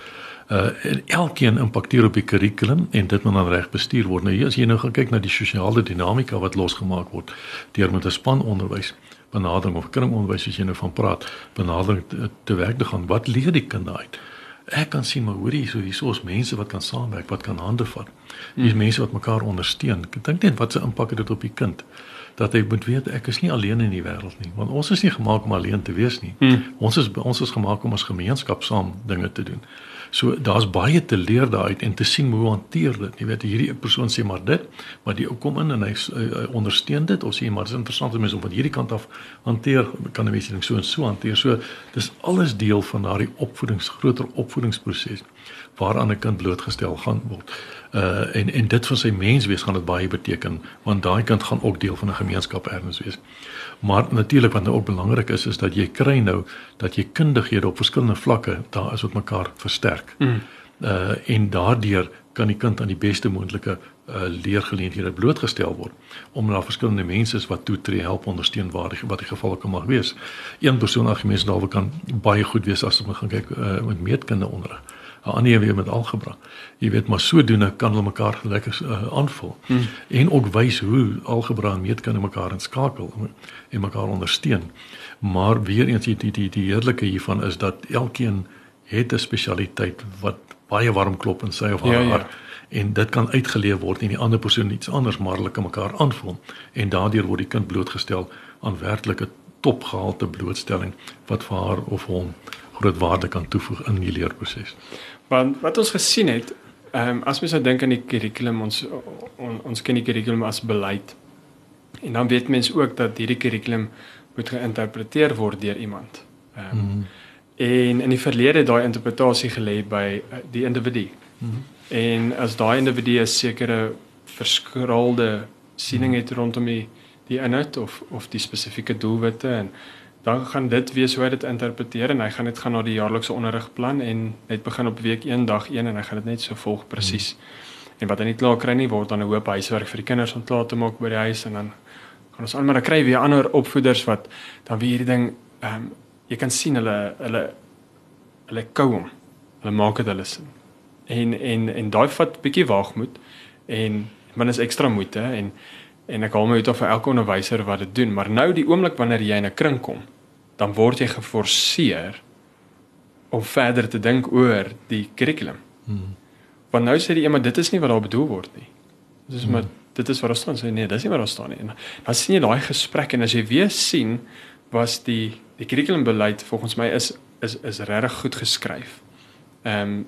Uh en elkeen impakteer op die kurrikulum en dit moet dan reg bestuur word. Nou as jy nou gaan kyk na die sosiale dinamika wat losgemaak word deur met 'n span onderwys benadering of kringonderwys as jy nou van praat, benadering te, te werk te gaan. Wat leer die kinders uit? Ek kan sien maar hoorie so hier is mense wat kan saamwerk, wat kan hande vat. Hier's hmm. mense wat mekaar ondersteun. Ek dink net wat se impak het dit op die kind dat hy moet weet ek is nie alleen in die wêreld nie want ons is nie gemaak om alleen te wees nie. Hmm. Ons is ons is gemaak om as gemeenskap saam dinge te doen. So daar's baie te leer daaruit en te sien hoe hanteer dit. Jy weet hierdie persoon sê maar dit, maar die ou kom in en hy, hy, hy ondersteun dit of sê maar dis interessant om mense om van hierdie kant af hanteer kan 'n mens dit so en so hanteer. So dis alles deel van daardie opvoedings groter opvoedingsproses waaraan 'n kind blootgestel gaan word. Uh en en dit vir sy menswees gaan dit baie beteken want daai kind gaan ook deel van 'n gemeenskap erns wees. Maar natuurlik wat nou ook belangrik is is dat jy kry nou dat jy kundighede op verskillende vlakke daar is wat mekaar versterk. Mm. Uh en daardeur kan die kind aan die beste moontlike uh leergeleenthede blootgestel word om na verskillende mense wat toetree help ondersteun waar die, wat die geval kan mag wees. Een persoon argumente daaroor kan baie goed wees as ons gaan kyk uh, met meetkunde onderrig. 'n ander weer met algebra. Jy weet maar sodoende kan hulle mekaar lekker uh, aanvul hmm. en ook wys hoe algebra en meetkunde mekaar inskakel en mekaar ondersteun. Maar weer eens die die die, die heerlike hiervan is dat elkeen het 'n spesialiteit wat baie warm klop in sy of haar ja, ja. En dit kan uitgeleef word en die ander persoon iets anders maar hulle kan mekaar aanvul en daardeur word die kind blootgestel aan werklike topgehalte blootstelling wat vir haar of hom groot waarde kan toevoeg in die leerproses. Want wat ons gesien het, ehm um, as mens nou dink aan die kurrikulum, ons on, ons ken die kurrikulum as beleid. En dan weet mense ook dat hierdie kurrikulum moet geïnterpreteer word deur iemand. Ehm um, mm. en in die verlede daai interpretasie gelê by uh, die individu. Mm. En as daai individu 'n sekere verskraalde siening het rondom die die inhoud of of die spesifieke doelwitte en dan gaan dit wees hoe hy dit interpreteer en hy gaan net gaan na die jaarlikse onderrigplan en net begin op week 1 dag 1 en hy gaan dit net so volg presies. Hmm. En wat hy nie klaar kry nie word dan 'n hoop huiswerk vir die kinders om klaar te maak by die huis en dan gaan ons aan maar kry weer ander opvoeders wat dan weer hierdie ding ehm um, jy kan sien hulle hulle hulle kou hom. Hulle maak dit hulle sin. En en en daai vat bietjie waagmoed en man is ekstra moeite en en ek haal my uit of vir elke onderwyser wat dit doen, maar nou die oomblik wanneer jy in 'n kring kom, dan word jy geforseer om verder te dink oor die kurrikulum. Hmm. Want nou sê die iemand dit is nie wat daar bedoel word nie. Dit is hmm. maar dit is wat daar staan sê nee, dis nie wat daar staan nie. En dan sien jy daai gesprek en as jy weer sien was die die kurrikulumbeleid volgens my is is is regtig goed geskryf. Ehm um,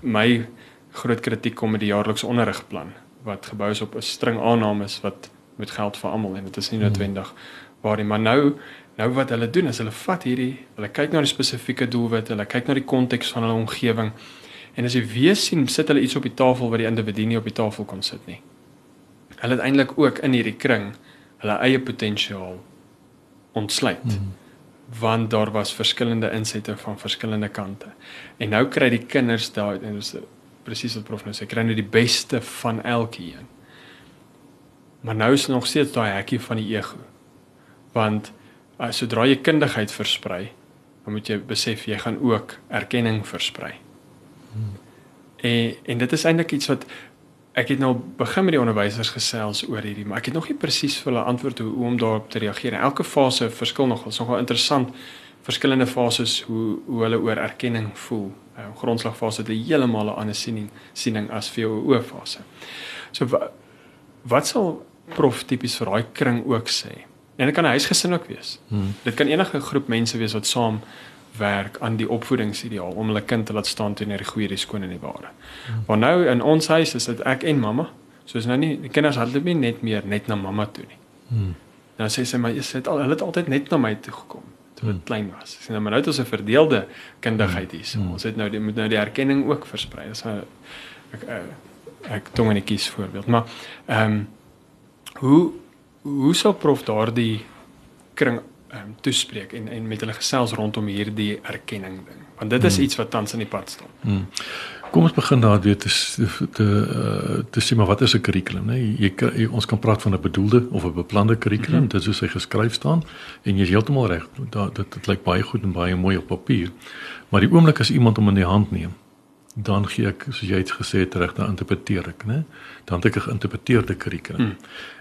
my groot kritiek kom met die jaarlikse onderrigplan wat gebou is op 'n string aannames wat met geld vir almal en dit is nie hmm. noodwendig waar nie maar nou nou wat hulle doen is hulle vat hierdie hulle kyk na die spesifieke doelwitte hulle kyk na die konteks van hulle omgewing en as jy weer sien sit hulle iets op die tafel wat die individu nie op die tafel kon sit nie hulle het eintlik ook in hierdie kring hulle eie potensiaal ontsluit hmm. Want daar was verskillende insette van verskillende kante en nou kry die kinders daai en dis presies wat prof nou sê, kry nou die beste van elkeen. Maar nou is nog steeds daai hekkie van die ego. Want as uh, sodra jy kundigheid versprei, dan moet jy besef jy gaan ook erkenning versprei. Hmm. En en dit is eintlik iets wat ek het nou begin met die onderwysers gesels oor hierdie, maar ek het nog nie presies vir hulle antwoord hoe, hoe om daarop te reageer. Elke fase verskil nogal. Is nogal interessant verskillende fases hoe hoe hulle oor erkenning voel uh, grondslagfase het 'n heeltemal 'n ander siening siening as VOO fase. So wat sal prof tipies vir daai kring ook sê? En dit kan 'n huisgesin ook wees. Hmm. Dit kan enige groep mense wees wat saam werk aan die opvoedingsideaal om hulle kind te laat staan teenoor die goeie, die skoon en die ware. Hmm. Maar nou in ons huis is dit ek en mamma. So is nou nie die kinders hardloop nie net meer net na mamma toe nie. Hmm. Dan sê sy maar jy het al hulle het altyd net na my toe gekom toe dit hmm. klein was. Sien nou maar nou het ons 'n verdeelde kundigheid hier. So. Hmm. Ons het nou die moet nou die erkenning ook versprei. Dis 'n ek ek, ek tong 'n kies voorbeeld. Maar ehm um, hoe hoe sou prof daardie kring um, toespreek en en met hulle gesels rondom hierdie erkenning ding? Want dit is hmm. iets wat tans in die pad staan. Hmm. Kom ons begin daar weer te te uh, te sê maar wat is 'n kurrikulum nê? Jy, jy ons kan praat van 'n bedoelde of 'n beplande kurrikulum, mm -hmm. dit is hoe hy geskryf staan en jy is heeltemal reg. Dit dit lyk baie goed en baie mooi op papier. Maar die oomblik as iemand hom in die hand neem dan gee ek soos jy het gesê reg dan interpreteer ek, né? Dan het ek 'n geïnterpreteerde kurrikulum. Hmm.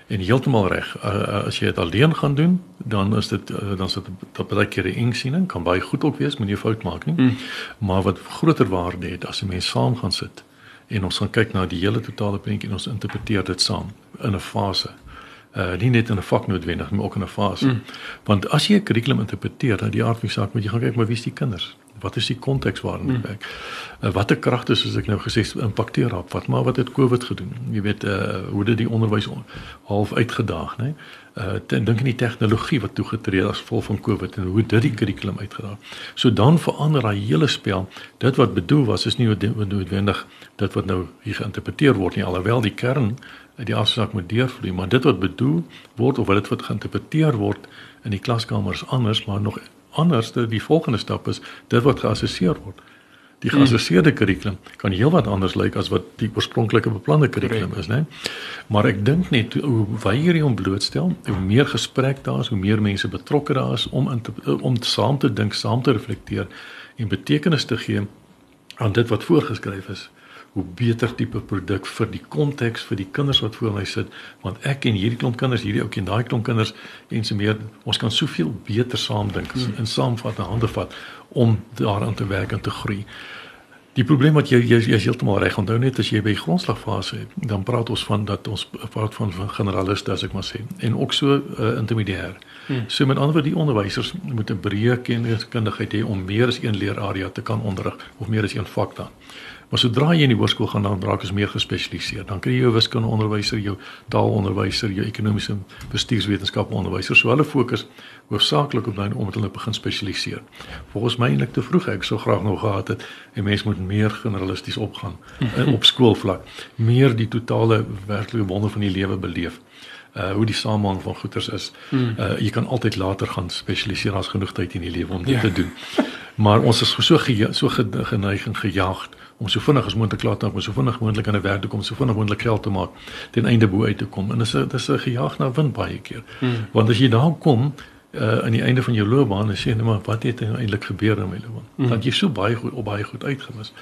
En heeltemal reg. Uh, uh, as jy dit alleen gaan doen, dan is dit uh, dan sit dit baie keer 'n ingsiening kan baie goed ook wees, moenie fout maak nie. Hmm. Maar wat groter waarde het as 'n mens saam gaan sit en ons gaan kyk na die hele totale prentjie en ons interpreteer dit saam in 'n fase uh nie net in 'n vak noodwendig maar ook in 'n fase. Mm. Want as jy 'n kurrikulum interpreteer, dan die aard van die saak moet jy gaan kyk maar wie is die kinders? Wat is die konteks waarin dit mm. werk? Uh, watter kragte soos ek nou gesê het impakteer op wat maar wat het Covid gedoen? Jy weet uh hoe dit die onderwys half uitgedaag, né? Uh dink aan die tegnologie wat toegetree het as gevolg van Covid en hoe dit die kurrikulum uitgedaag. So dan verander daai hele spel. Dit wat bedoel was is nie noodwendig dit wat nou hier geïnterpreteer word nie alhoewel die kern die afsaak moet deurvloei, maar dit wat bedoel word of wat dit wat geïnterpreteer word in die klaskamer is anders, maar nog anders dat die volgende stap is dit wat geassesseer word. Die geassesseerde kurrikulum kan heelwat anders lyk as wat die oorspronklike beplande kurrikulum is, né? Maar ek dink net hoe wyer jy hom blootstel, hoe meer gesprek daar is, hoe meer mense betrokke daar is om in te, om saam te dink, saam te reflekteer en betekenis te gee aan dit wat voorgeskryf is hoe beter tipe produk vir die konteks vir die kinders wat voor my sit want ek en hierdie klomp kinders hierdie ou en daai klomp kinders en so meer ons kan soveel beter saam dink hmm. en saamvat en hande vat om daaraan te werk en te groei. Die probleem wat jy jy, jy is heeltemal reg onthou net as jy by grondslagfase het dan praat ons van dat ons praat van, van generaliste as ek maar sê en ook so uh, intermediair. Hmm. So met ander woorde die onderwysers moet 'n breë kenniskundigheid hê om meer as een leerarea te kan onderrig of meer as een vak dan. Maar sodra jy in die hoërskool gaan dan raak jy meer gespesialiseer. Dan kry jy jou wiskunde onderwyser, jou taalonderwyser, jou ekonomiese bestuurswetenskap onderwyser. So hulle fokus hoofsaaklik op daai om hulle begin spesialiseer. Volgens my eintlik te vroeg. Ek sou graag nog gehad het 'n mens moet meer generalisties opgaan in op skoolvlak, meer die totale werklike wonder van die lewe beleef uh hoe die samehang van goeters is. Uh jy kan altyd later gaan spesialiseer as genoeg tyd in die lewe om dit ja. te doen. Maar ons is so ge, so geneig en gejaagd om so vinnig as moontlik klaar te maak, om so vinnig moontlik aan 'n werk te kom, so vinnig moontlik geld te maak ten einde bo uit te kom. En dis 'n dis 'n gejaag na wind baie keer. Hmm. Want as jy daar kom uh aan die einde van jou loopbaan en sê net maar wat het eintlik gebeur in my loopbaan? Hmm. Dat jy so baie goed op baie goed uitgemis.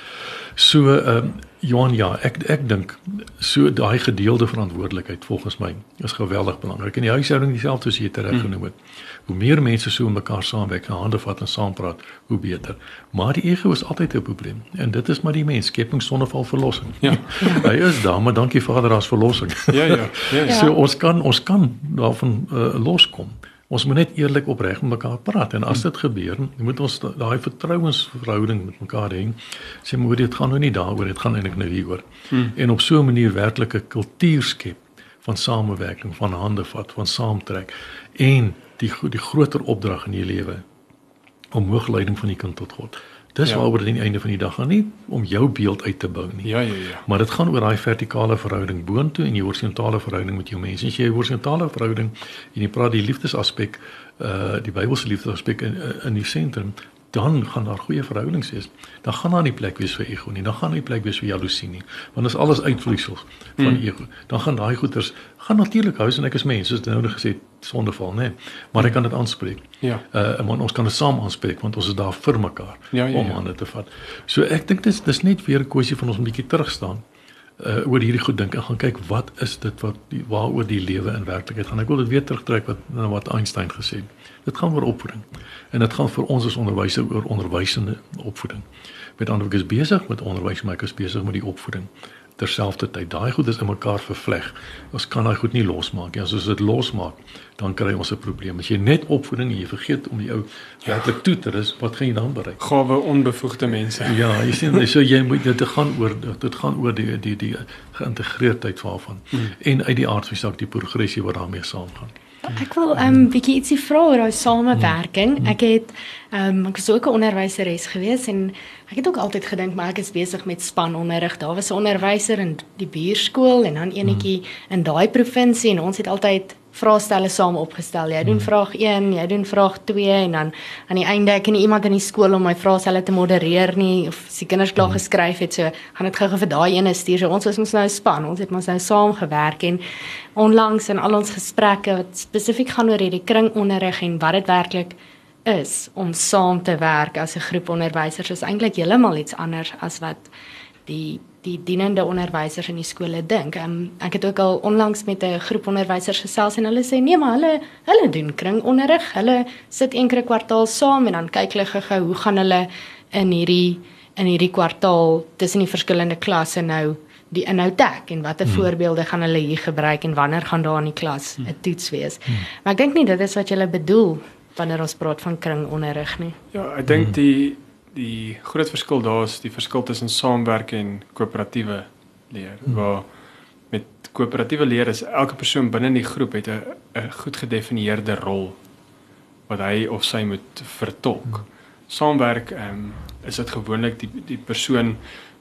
So ehm uh, Johan ja, ek ek dink so daai gedeelde verantwoordelikheid volgens my is geweldig belangrik. In die huishouding dieselfde soos jy dit reg genoem het. Hoe meer mense so mekaar saamwerk, hande vat en saam praat, hoe beter. Maar die ego is altyd 'n probleem. En dit is maar die mens, skepping sonder val verlossing. Ja. Hy is daar, maar dankie Vader as verlossing. Ja, ja. ja. So ons kan ons kan daarvan uh, loskom. Ons moet net eerlik opreg met mekaar praat en as dit gebeur, moet ons daai vertrouensverhouding met mekaar hê. Sê moet dit gaan nou nie daaroor, dit gaan eintlik nou hieroor. Hmm. En op so 'n manier werklike kultuur skep van samewerking, van hande vat, van saamtrek en die die groter opdrag in jou lewe om hoogleiding van die kind tot God. Dis ja. waaroor dit aan die einde van die dag gaan nie om jou beeld uit te bou nie. Ja ja ja. Maar dit gaan oor daai vertikale verhouding boontoe en die horisontale verhouding met jou mense. As jy 'n horisontale verhouding en jy praat die liefdesaspek, uh die Bybelse liefdesaspek in in die sentrum, dan gaan daar goeie verhoudings wees. Dan gaan daar nie plek wees vir ego nie. Dan gaan nie plek wees vir jaloesie nie. Want as alles uitvloeisels van mm. ego, dan gaan daai goeters gaan natuurlik huis en ek is mens, soos nou net gesê sondeval, nê. Maar ek kan dit aanspreek. Ja. Uh want ons kan dit saam aanspreek want ons is daar vir mekaar ja, ja, ja. om hande te vat. So ek dink dis dis net weer 'n kwessie van ons 'n bietjie terug staan uh oor hierdie goed dink en gaan kyk wat is dit wat die, waaroor die lewe in werklikheid gaan. Ek wil dit weer terugtrek wat wat Einstein gesê het. Dit gaan oor opvoeding. En dit gaan vir ons as onderwysers oor onderwysende opvoeding. Met ander woorde, ek is besig met onderwys, maar ek is besig met die opvoeding terselfdertyd. Daai goed is in mekaar vervleg. Ons kan daai goed nie losmaak nie. As ons dit losmaak, dan kry ons 'n probleem. As jy net opvoeding en jy vergeet om die ou werklik toe te rus, wat gaan jy dan bereik? Gawe onbevoegde mense. Ja, jy sien, so jy moet dit gaan oor dit gaan oor die die die geïntegreerdheid waarvan hmm. en uit die aard van die saak die progressie wat daarmee saamgaan. Ek wil 'n um, bietjie ietsie vra oor daai samewerking. Mm. Ek het ehm um, ek was ook 'n onderwyseres gewees en ek het ook altyd gedink maar ek is besig met spanonderrig. Daar was 'n onderwyser in die buurskool en dan enetjie mm. in daai provinsie en ons het altyd vraestelle saam opgestel. Jy doen hmm. vraag 1, jy doen vraag 2 en dan aan die einde ek en iemand in die skool om my vraestelle te modereer nie of as die kinders klaar hmm. geskryf het, so gaan dit gou-gou vir daai ene stuur. So ons was mos nou span. Ons het mos nou saam gewerk en onlangs in al ons gesprekke wat spesifiek gaan oor hierdie kringonderrig en wat dit werklik is om saam te werk as 'n groep onderwysers is eintlik heeltemal iets anders as wat die die dienende onderwysers in die skole dink. Um, ek het ook al onlangs met 'n groep onderwysers gesels en hulle sê nee, maar hulle hulle doen kringonderrig. Hulle sit een keer 'n kwartaal saam en dan kyk hulle gou hoe gaan hulle in hierdie in hierdie kwartaal tussen die verskillende klasse nou die inhoud dek en watter hmm. voorbeelde gaan hulle hier gebruik en wanneer gaan daar in die klas 'n hmm. toets wees. Hmm. Maar ek dink nie dit is wat jy bedoel wanneer ons praat van kringonderrig nie. Ja, ek dink die die groot verskil daar is die verskil tussen saamwerk en koöperatiewe leer. Hmm. Waar met koöperatiewe leer is elke persoon binne die groep het 'n 'n goed gedefinieerde rol wat hy of sy moet vertolk. Hmm. Saamwerk ehm um, is dit gewoonlik die die persoon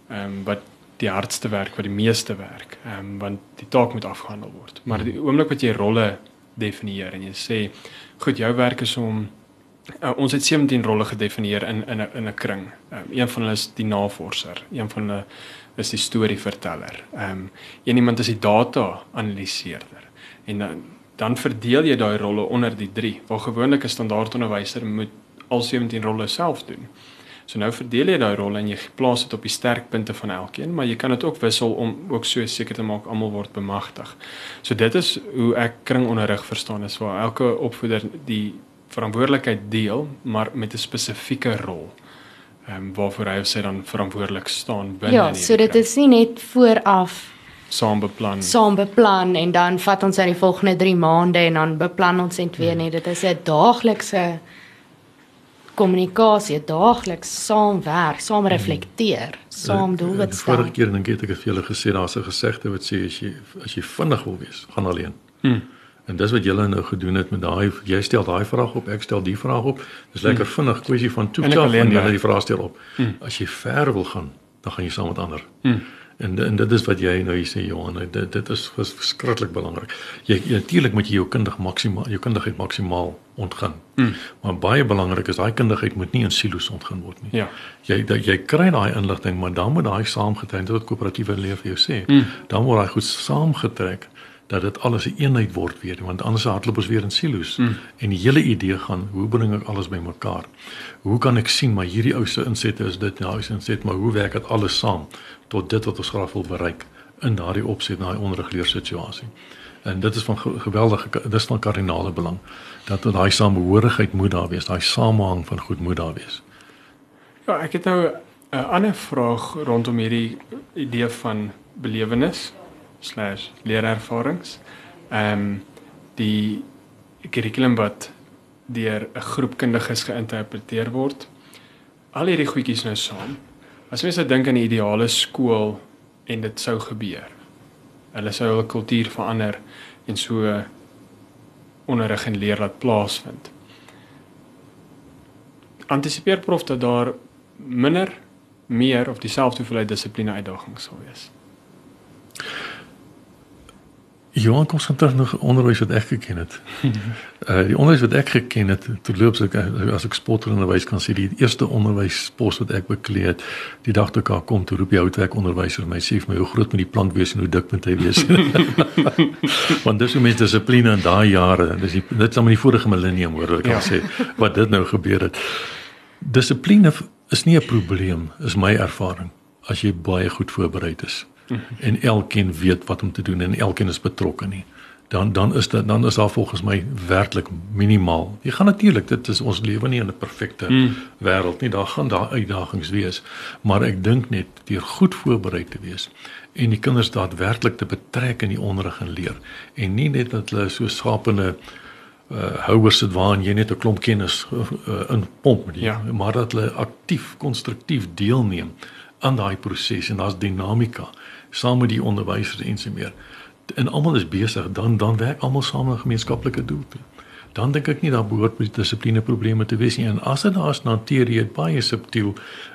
ehm um, wat die hardste werk, wat die meeste werk, ehm um, want die taak moet afgehandel word. Maar die oomblik wat jy rolle definieer en jy sê, goed, jou werk is om Uh, ons het 17 rolle gedefinieer in in 'n in 'n kring. Um, een van hulle is die navorser, een van hulle is die storieverteller. Ehm um, een iemand is die data analiseerder. En dan dan verdeel jy daai rolle onder die 3. Waar gewoonlik 'n standaardonderwyser moet al 17 rolle self doen. So nou verdeel jy daai rolle en jy plaas dit op die sterkpunte van elkeen, maar jy kan dit ook wissel om ook so seker te maak almal word bemagtig. So dit is hoe ek kringonderrig verstaan is waar elke opvoeder die verantwoordelikheid deel, maar met 'n spesifieke rol. Ehm um, waarvoor hy of sy dan verantwoordelik staan binne Ja, so dit is nie net vooraf saam beplan. Saam beplan en dan vat ons uit die volgende 3 maande en dan beplan ons net weer hmm. net. Dit is 'n daaglikse kommunikasie, daagliks saamwerk, saam hmm. reflekteer, saam doelwit stel. Vorige keer dink ek het ek vir julle gesê daar's 'n gesegde wat sê as jy as jy vinnig wil wees, gaan alleen. Hmm. En dis wat julle nou gedoen het met daai jy stel daai vraag op, ek stel die vraag op. Dis lekker hmm. vinnig kwessie van toets af en julle die vraag stel op. Hmm. As jy ver wil gaan, dan gaan jy saam met ander. Hmm. En en dit is wat jy nou hier sê Johan, dit dit is verskriklik belangrik. Jy natuurlik moet jy jou kundig maksimaal jou kundigheid maksimaal ontgin. Hmm. Maar baie belangrik is daai kundigheid moet nie in silo's ontgin word nie. Ja. Jy dat jy kry daai inligting, maar dan moet daai saamgetrek word koöperatiewe leef vir jou sê. Hmm. Dan word daai goed saamgetrek dat dit alles 'n een eenheid word weer want anders hardloop ons weer in silo's. Mm. en die hele idee gaan hoe bring ek alles bymekaar hoe kan ek sien maar hierdie ou se insette is dit nou is inset maar hoe werk dit alles saam tot dit wat ons graag wil bereik in daardie opset daai onreguleer situasie? En dit is van geweldige dis van kardinale belang dat daai samehorigheid moet daar wees daai samehang van goed moet daar wees. Ja ek het nou 'n ander vraag rondom hierdie idee van belewenis leerervarings. Ehm um, die kurrikulum wat deur 'n groep kundiges geïnterpreteer word. Al hierdie goedjies nou saam. As mense dink aan die ideale skool en dit sou gebeur. Hulle sou hul kultuur verander en so onderrig en leer laat plaasvind. Antisipeer prof dat daar minder meer of dieselfde hoeveelheid dissipline uitdagings sal wees. Johan kom son terug na onderwys wat ek geken het. Uh die onderwys wat ek geken het, toe loop ek as ek sportonderwys kan sê die eerste onderwyspos wat ek bekleed het, die dag toe ek kom toe roep die houtwerk onderwyser my sê vir my hoe groot moet die plank wees en hoe dik moet hy wees. Want dis hoe mense dissipline in daai jare, dis die, dit is dan met die vorige millennium hoor ek kan ja. sê wat dit nou gebeur het. Dissipline is nie 'n probleem, is my ervaring as jy baie goed voorberei is en elkeen weet wat om te doen en elkeen is betrokke nie dan dan is dit dan is daar volgens my werklik minimaal. Jy gaan natuurlik dit is ons lewe nie in 'n perfekte mm. wêreld nie. Daar gaan daar uitdagings wees, maar ek dink net deur goed voorberei te wees en die kinders daadwerklik te betrek in die onderrig en leer en nie net dat hulle so skapende uh houers sit waarin jy net 'n klomp kennis uh, in pomp met ja. maar dat hulle aktief konstruktief deelneem aan daai proses en daar's dinamika saam met die onderwysers en so meer. En almal is besig, dan dan werk almal saam aan gemeenskaplike doel toe. Dan dink ek nie daar behoort met dissipline probleme te wees nie. En as dit daar's hanteer jy dit baie subtiel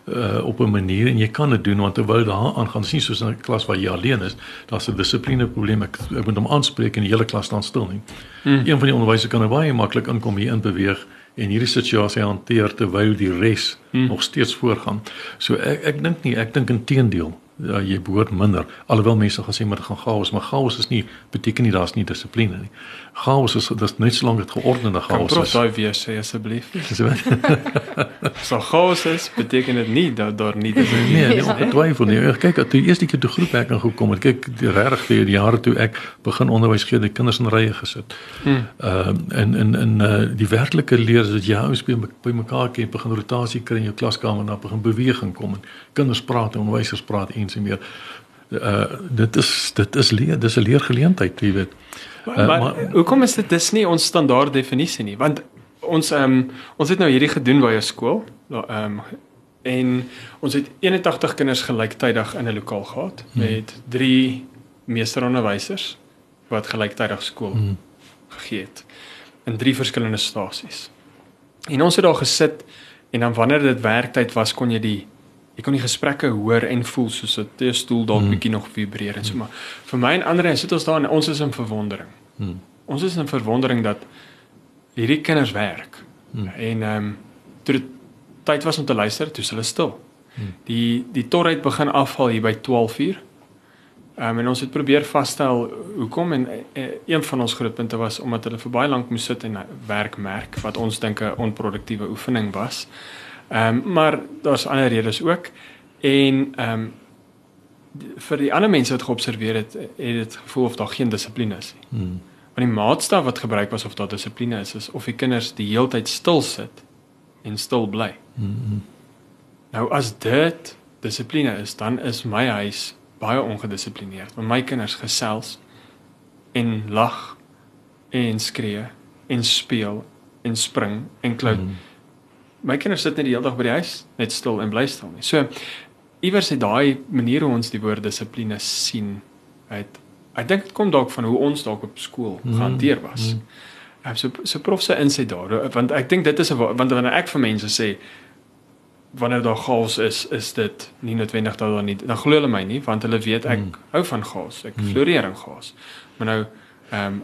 uh op 'n manier en jy kan dit doen want terwyl daar aan gaan sien soos in 'n klas waar jy alleen is, daar's 'n dissipline probleem. Ek, ek moet hom aanspreek en die hele klas staan stil nie. Hmm. Een van die onderwysers kan er baie maklik inkom hier in beweeg en hierdie situasie hanteer terwyl die res hmm. nog steeds voortgaan. So ek ek dink nie, ek dink inteendeel ja, jy behoort minder. Alhoewel mense gaan sê maar dit gaan chaos, maar chaos is nie beteken nie daar's nie dissipline nie. Chaos is dis net so lank dit geordende Kan chaos prof is. daai weer sê asseblief. So, So chaos is beteken dit nie dat daar nie is nie. nee, nee, ongetwyfeld nie. Ek kyk toe die eerste keer toe groepwerk ingekom het, kyk regtig vir die jare toe ek begin onderwys gee, die kinders in rye gesit. Hmm. Ehm uh, en en en uh, die werklike leer is dat jy ouens by, by mekaar ken, begin rotasie kry in jou klaskamer en dan begin beweging kom en kinders praat en onderwysers praat en so meer. Uh dit is dit is leer, dis 'n leergeleentheid, jy weet. Maar, Uh, maar, maar- hoekom is dit dis nie ons standaard definisie nie? Want ons ehm um, ons het nou hierdie gedoen by 'n skool. Ehm um, en ons het 81 kinders gelyktydig in 'n lokaal gehad Hmm. met 3 meesteronderwysers wat gelyktydig skool Hmm. gegee het in drie verskillende stasies. En ons het daar gesit en dan wanneer dit werktyd was kon jy die jy kon die gesprekke hoor en voel soos 'n te stoel dalk Mm. bietjie nog vibreer en so maar vir my en ander sit ons daar en ons is in verwondering. Hmm. Ons is in verwondering dat hierdie kinders werk. Hmm. En ehm um, toe dit tyd was om te luister, toe is hulle stil. Hmm. Die die torheid begin afval hier by 12:00. Ehm um, en ons het probeer vasstel hoekom en uh, een van ons grootpunte was omdat hulle vir baie lank moes sit en werk merk wat ons dink 'n onproduktiewe oefening was. Ehm um, maar daar's ander redes ook en ehm um, vir die ander mense wat geobserveer het, het dit gevoel of daar geen dissipline is nie. Hmm. Want die maatstaf wat gebruik was of daar dissipline is, is of die kinders die heeltyd stil sit en stil bly. Hmm. Nou as dit dissipline is, dan is my huis baie ongedissiplineerd. Want my kinders gesels en lag en skree en speel en spring en klou. Hmm. My kinders sit net die hele dag by die huis, net stil en bly stil nie. So iewers het daai manier hoe ons die woord dissipline sien, uit ek dink dit kom dalk van hoe ons dalk op skool Mm, gehanteer was. mm. Ehm so so prof se insig daar want ek dink dit is 'n wa- want wanneer ek vir mense sê wanneer daar chaos is is dit nie noodwendig dat daar nie dan glo hulle my nie want hulle weet ek Mm. hou van chaos ek Mm. floreer in chaos maar nou ehm um,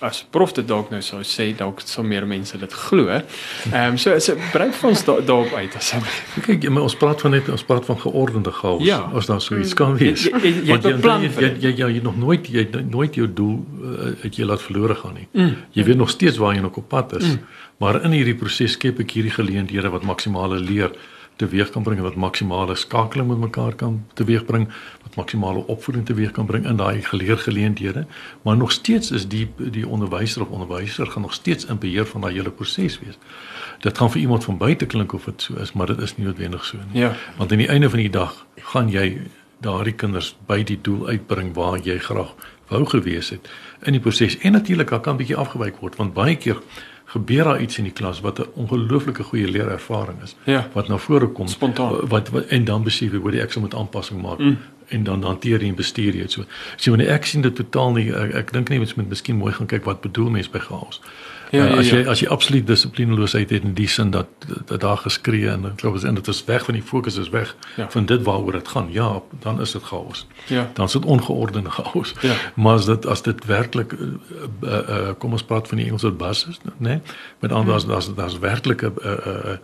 as prof dit dalk nou sou sê dalk sal meer mense dit glo ehm um, so so brei vir ons da- daarop uit asseblief Kyk, jy- maar ons praat van net ons praat van geordende chaos. Ja. As daar so iets kan wees. jy, jy, jy Want jy, jy, dit. jy, jy, jy het nog nooit jy nooit jou doel uh, het jy laat verlore gaan nie. Mm. Jy weet nog steeds waar jy nog op pad is. Mm. Maar in hierdie proses skep ek hierdie geleenthede wat maksimale leer teweeg kan bring wat maksimale skakeling met mekaar kan teweegbring, wat maksimale opvoeding teweeg kan bring in daai geleergeleenthede, maar nog steeds is die die onderwyser of onderwyser gaan nog steeds in beheer van daai hele proses wees. Dit gaan vir iemand van buite klink of dit so is, maar dit is nie noodwendig so nie. Ja. Want aan die einde van die dag gaan jy daardie kinders by die doel uitbring waar jy graag wou gewees het in die proses. En natuurlik kan 'n bietjie afgewyk word want baie keer gebeur daar iets in die klas wat 'n ongelooflike goeie leerervaring is Ja. wat na vore kom Spontaan. wat, wat en dan besef jy hoe die ek sal moet aanpassing maak Mm. en dan hanteer jy en bestuur jy dit so. So wanneer ek sien dit totaal nie ek, ek dink nie mens moet miskien mooi gaan kyk wat bedoel mense by chaos. Ja, Uh, ja, as jy ja. as jy absoluut dissiplineloosheid het in die sin dat dat daar geskree en ek glo en dit is weg van die fokus is weg Ja. van dit waaroor dit gaan. Ja, dan is dit chaos. Ja. Dan is dit ongeordende chaos. Ja. Maar as dit as dit werklik uh, uh, uh, kom ons praat van die Engelse basis, né? Nee? Met ander woorde daar's daar's werklik 'n uh, uh,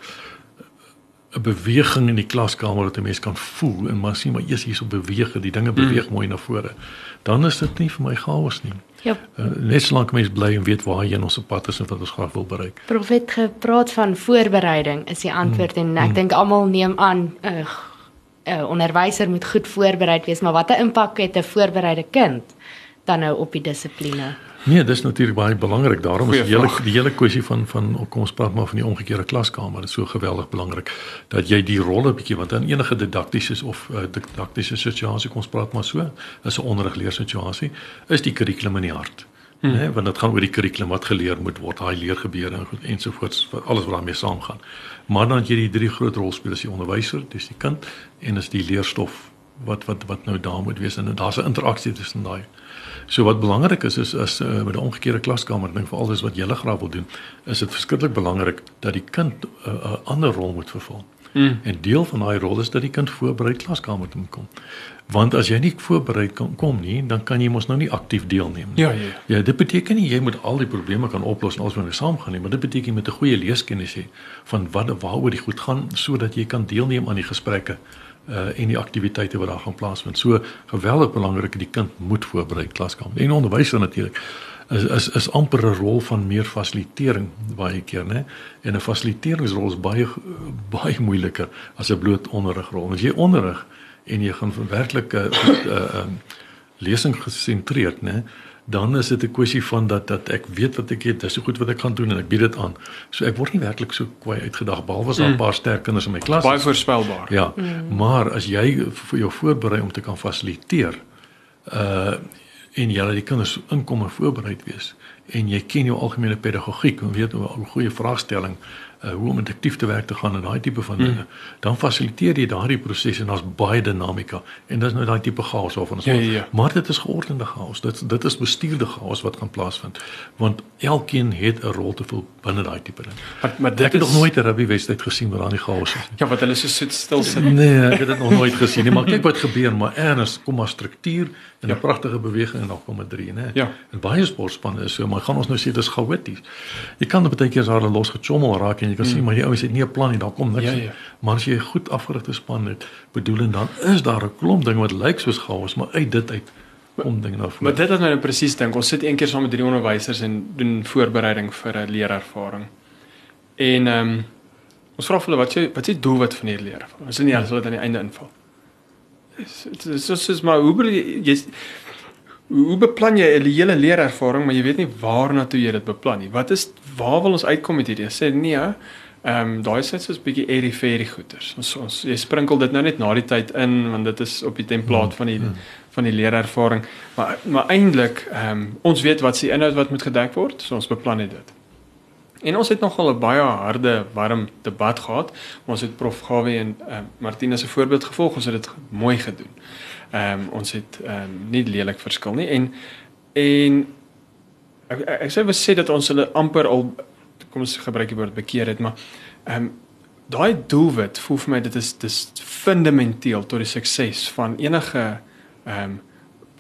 'n beweging in die klaskamer wat 'n mens kan voel en maar sien maar eers hierso beweeg, die dinge beweeg mm. mooi na vore. Dan is dit nie vir my chaos nie. Ja, Uh, net solank mens bly en weet waar jy in ons pad is en wat ons graag wil bereik. prof het gepraat van voorbereiding is die antwoord en ek dink almal neem aan 'n uh, uh, onderwyser moet goed voorbereid wees, maar watter impak het 'n voorbereide kind dan nou op die dissipline? Nee, dis natuurlik baie belangrik. Daarom is Goeie die hele vraag. die hele kwessie van van kom ons praat maar van die omgekeerde klaskamer. Dit is so geweldig belangrik dat jy die rolle bietjie want in enige didaktiese of uh, didaktiese situasie kom ons praat maar so, is 'n onderrigleersituasie, is die kurrikulum in die hart. Hmm. Nee, want dit gaan oor die kurrikulum wat geleer moet word, daai leergebeure en goed ensovoorts, alles wat daarmee saamgaan. Maar dan het jy die drie groot rolspelers, die onderwyser, dis die kind en is die leerstof wat wat wat nou daar moet wees en daar's 'n interaksie tussen daai. So wat belangrik is is as uh, met 'n omgekeerde klaskamer ding veral dis wat jy graag wil doen, is dit verskriklik belangrik dat die kind 'n uh, 'n ander rol moet vervul. Mm. En deel van daai rol is dat die kind voorberei klaskamer toe moet kom. Want as jy nie voorberei kan kom nie, dan kan jy mos nou nie aktief deelneem nie. Ja, ja. Ja, dit beteken nie jy moet al die probleme kan oplos en alles met saam gaan nie, maar dit beteken jy moet 'n goeie leeskennis hê van wat waaroor die goed gaan sodat jy kan deelneem aan die gesprekke uh en die aktiwiteite wat daar gaan plaasvind. So geweldig belangrik die kind moet voorberei klaskamer. En onderwyser natuurlik is is is amper 'n rol van meer fasilitering baie keer, né? En 'n fasiliteringsrol is baie baie moeiliker as 'n bloot onderrigrol. As jy onderrig en jy gaan werklik 'n uh, uh, um, lesing gesentreerd, né? Dan is dit 'n kwessie van dat dat ek weet wat ek het, dis so goed wat ek gaan doen en ek bied dit aan. So ek word nie werklik so kwai uitgedag behalwe as daar 'n Mm. paar sterk kinders in my klas Baie is. voorspelbaar. Ja, maar as jy vir jou voorberei om te kan fasiliteer, uh en jy laat die kinders inkom en voorberei wees en jy ken jou algemene pedagogiek en weet hoe 'n goeie vraagstelling uh, hoe om aktief te werk te gaan en daai tipe van dinge, dan fasiliteer jy daardie proses en daar's baie dinamika en dis nou daai tipe chaos waarvan ons Ja, praat. ja, ja. Maar dit is geordende chaos. Dit dit is bestuurde chaos wat gaan plaasvind. Want elkeen het 'n rol te vul binne daai tipe ding. Maar maar Ek dit het nog is nooit 'n rugby wedstryd gesien waar daar nie chaos is nie. ja, wat hulle so soet stil sit. Nee, ek het dit nog nooit gesien nie, maar kyk wat gebeur, maar erns kom maar struktuur en 'n Ja. pragtige beweging en dan kom 'n 3, né? Ja. En baie sportspanne is so, maar gaan ons nou sê dis chaoties. Jy kan baie keer as daar 'n los gechommel raak en jy kan mm. sien maar die ouens het nie 'n plan nie, daar kom niks Ja, ja. Maar as jy 'n goed afgerigte span het, bedoel en dan is daar 'n klomp dinge wat lyk soos chaos, maar uit dit uit kom dinge na Maar vore. dit het nou presies dink. Ons sit een keer saam met drie onderwysers en doen voorbereiding vir 'n leerervaring. En ehm um, ons vra hulle wat is jou wat is die doelwit van hierdie leerervaring? Ons sê nie hulle sal dit aan die einde invul. Dit is soos is maar hoe jy jy's- hoe beplan jy 'n hele leerervaring maar jy weet nie waarna toe jy dit beplan nie. Wat is waar wil ons uitkom met hierdie? Sê nee, ehm um, daai sit soos 'n bietjie airy fairy goeters. Ons ons jy sprinkel dit nou net na die tyd in want dit is op die template van die van die leerervaring. Maar maar eintlik ehm um, ons weet wat se inhoud wat moet gedek word, so ons beplan net dit. En ons het nogal 'n baie harde, warm debat gehad. Ons het prof Gawie en ehm um, Martina se voorbeeld gevolg. Ons het dit mooi gedoen. Ehm um, ons het ehm um, nie lelik verskil nie en en ek ek, ek sou wou sê dat ons hulle amper al kom ons gebruik die woord bekeer het, maar ehm um, daai doelwit voel vir my dit is dis fundamenteel tot die sukses van enige ehm um,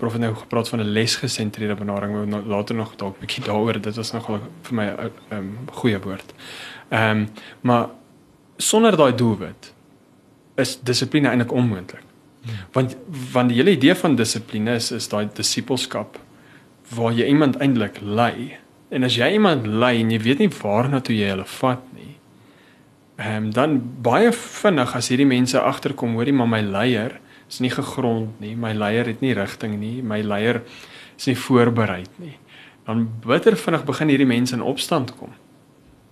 prof het nou gepraat van 'n lesgesentreerde benadering, maar nou later nog dalk bietjie daaroor, dit was nogal vir my 'n um, um, goeie woord. Ehm um, maar sonder daai doelwit is dissipline eintlik onmoontlik. Want want die hele idee van dissipline is is daai disipelskap waar jy iemand eintlik lei. En as jy iemand lei en jy weet nie waarna toe jy hulle vat nie, ehm um, dan baie vinnig as hierdie mense agterkom, hoorie maar my leier is nie gegrond nie, my leier het nie rigting nie, my leier is nie voorberei nie. Dan bitter vinnig begin hierdie mense in opstand kom.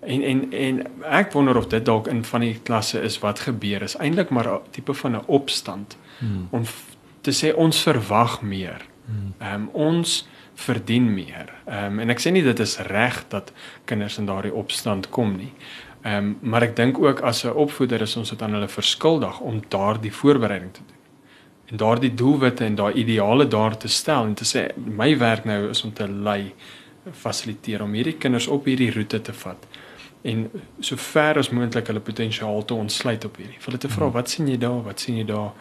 En en en ek wonder of dit dalk in van die klasse is wat gebeur is eintlik maar 'n tipe van 'n opstand Hmm. om te sê ons verwag meer. Ehm um, ons verdien meer. Ehm um, en ek sê nie dit is reg dat kinders in daardie opstand kom nie. Ehm um, maar ek dink ook as 'n opvoeder is ons dit aan hulle verskuldig om daardie voorbereiding te doen. En daardie doelwitte en daai ideale daar te stel en te sê my werk nou is om te lei, fasiliteer om hierdie kinders op hierdie roete te vat en so ver as moontlik hulle potensiaal te ontsluit op hierdie. Vir hulle te vra, wat sien jy daar? Wat sien jy daar?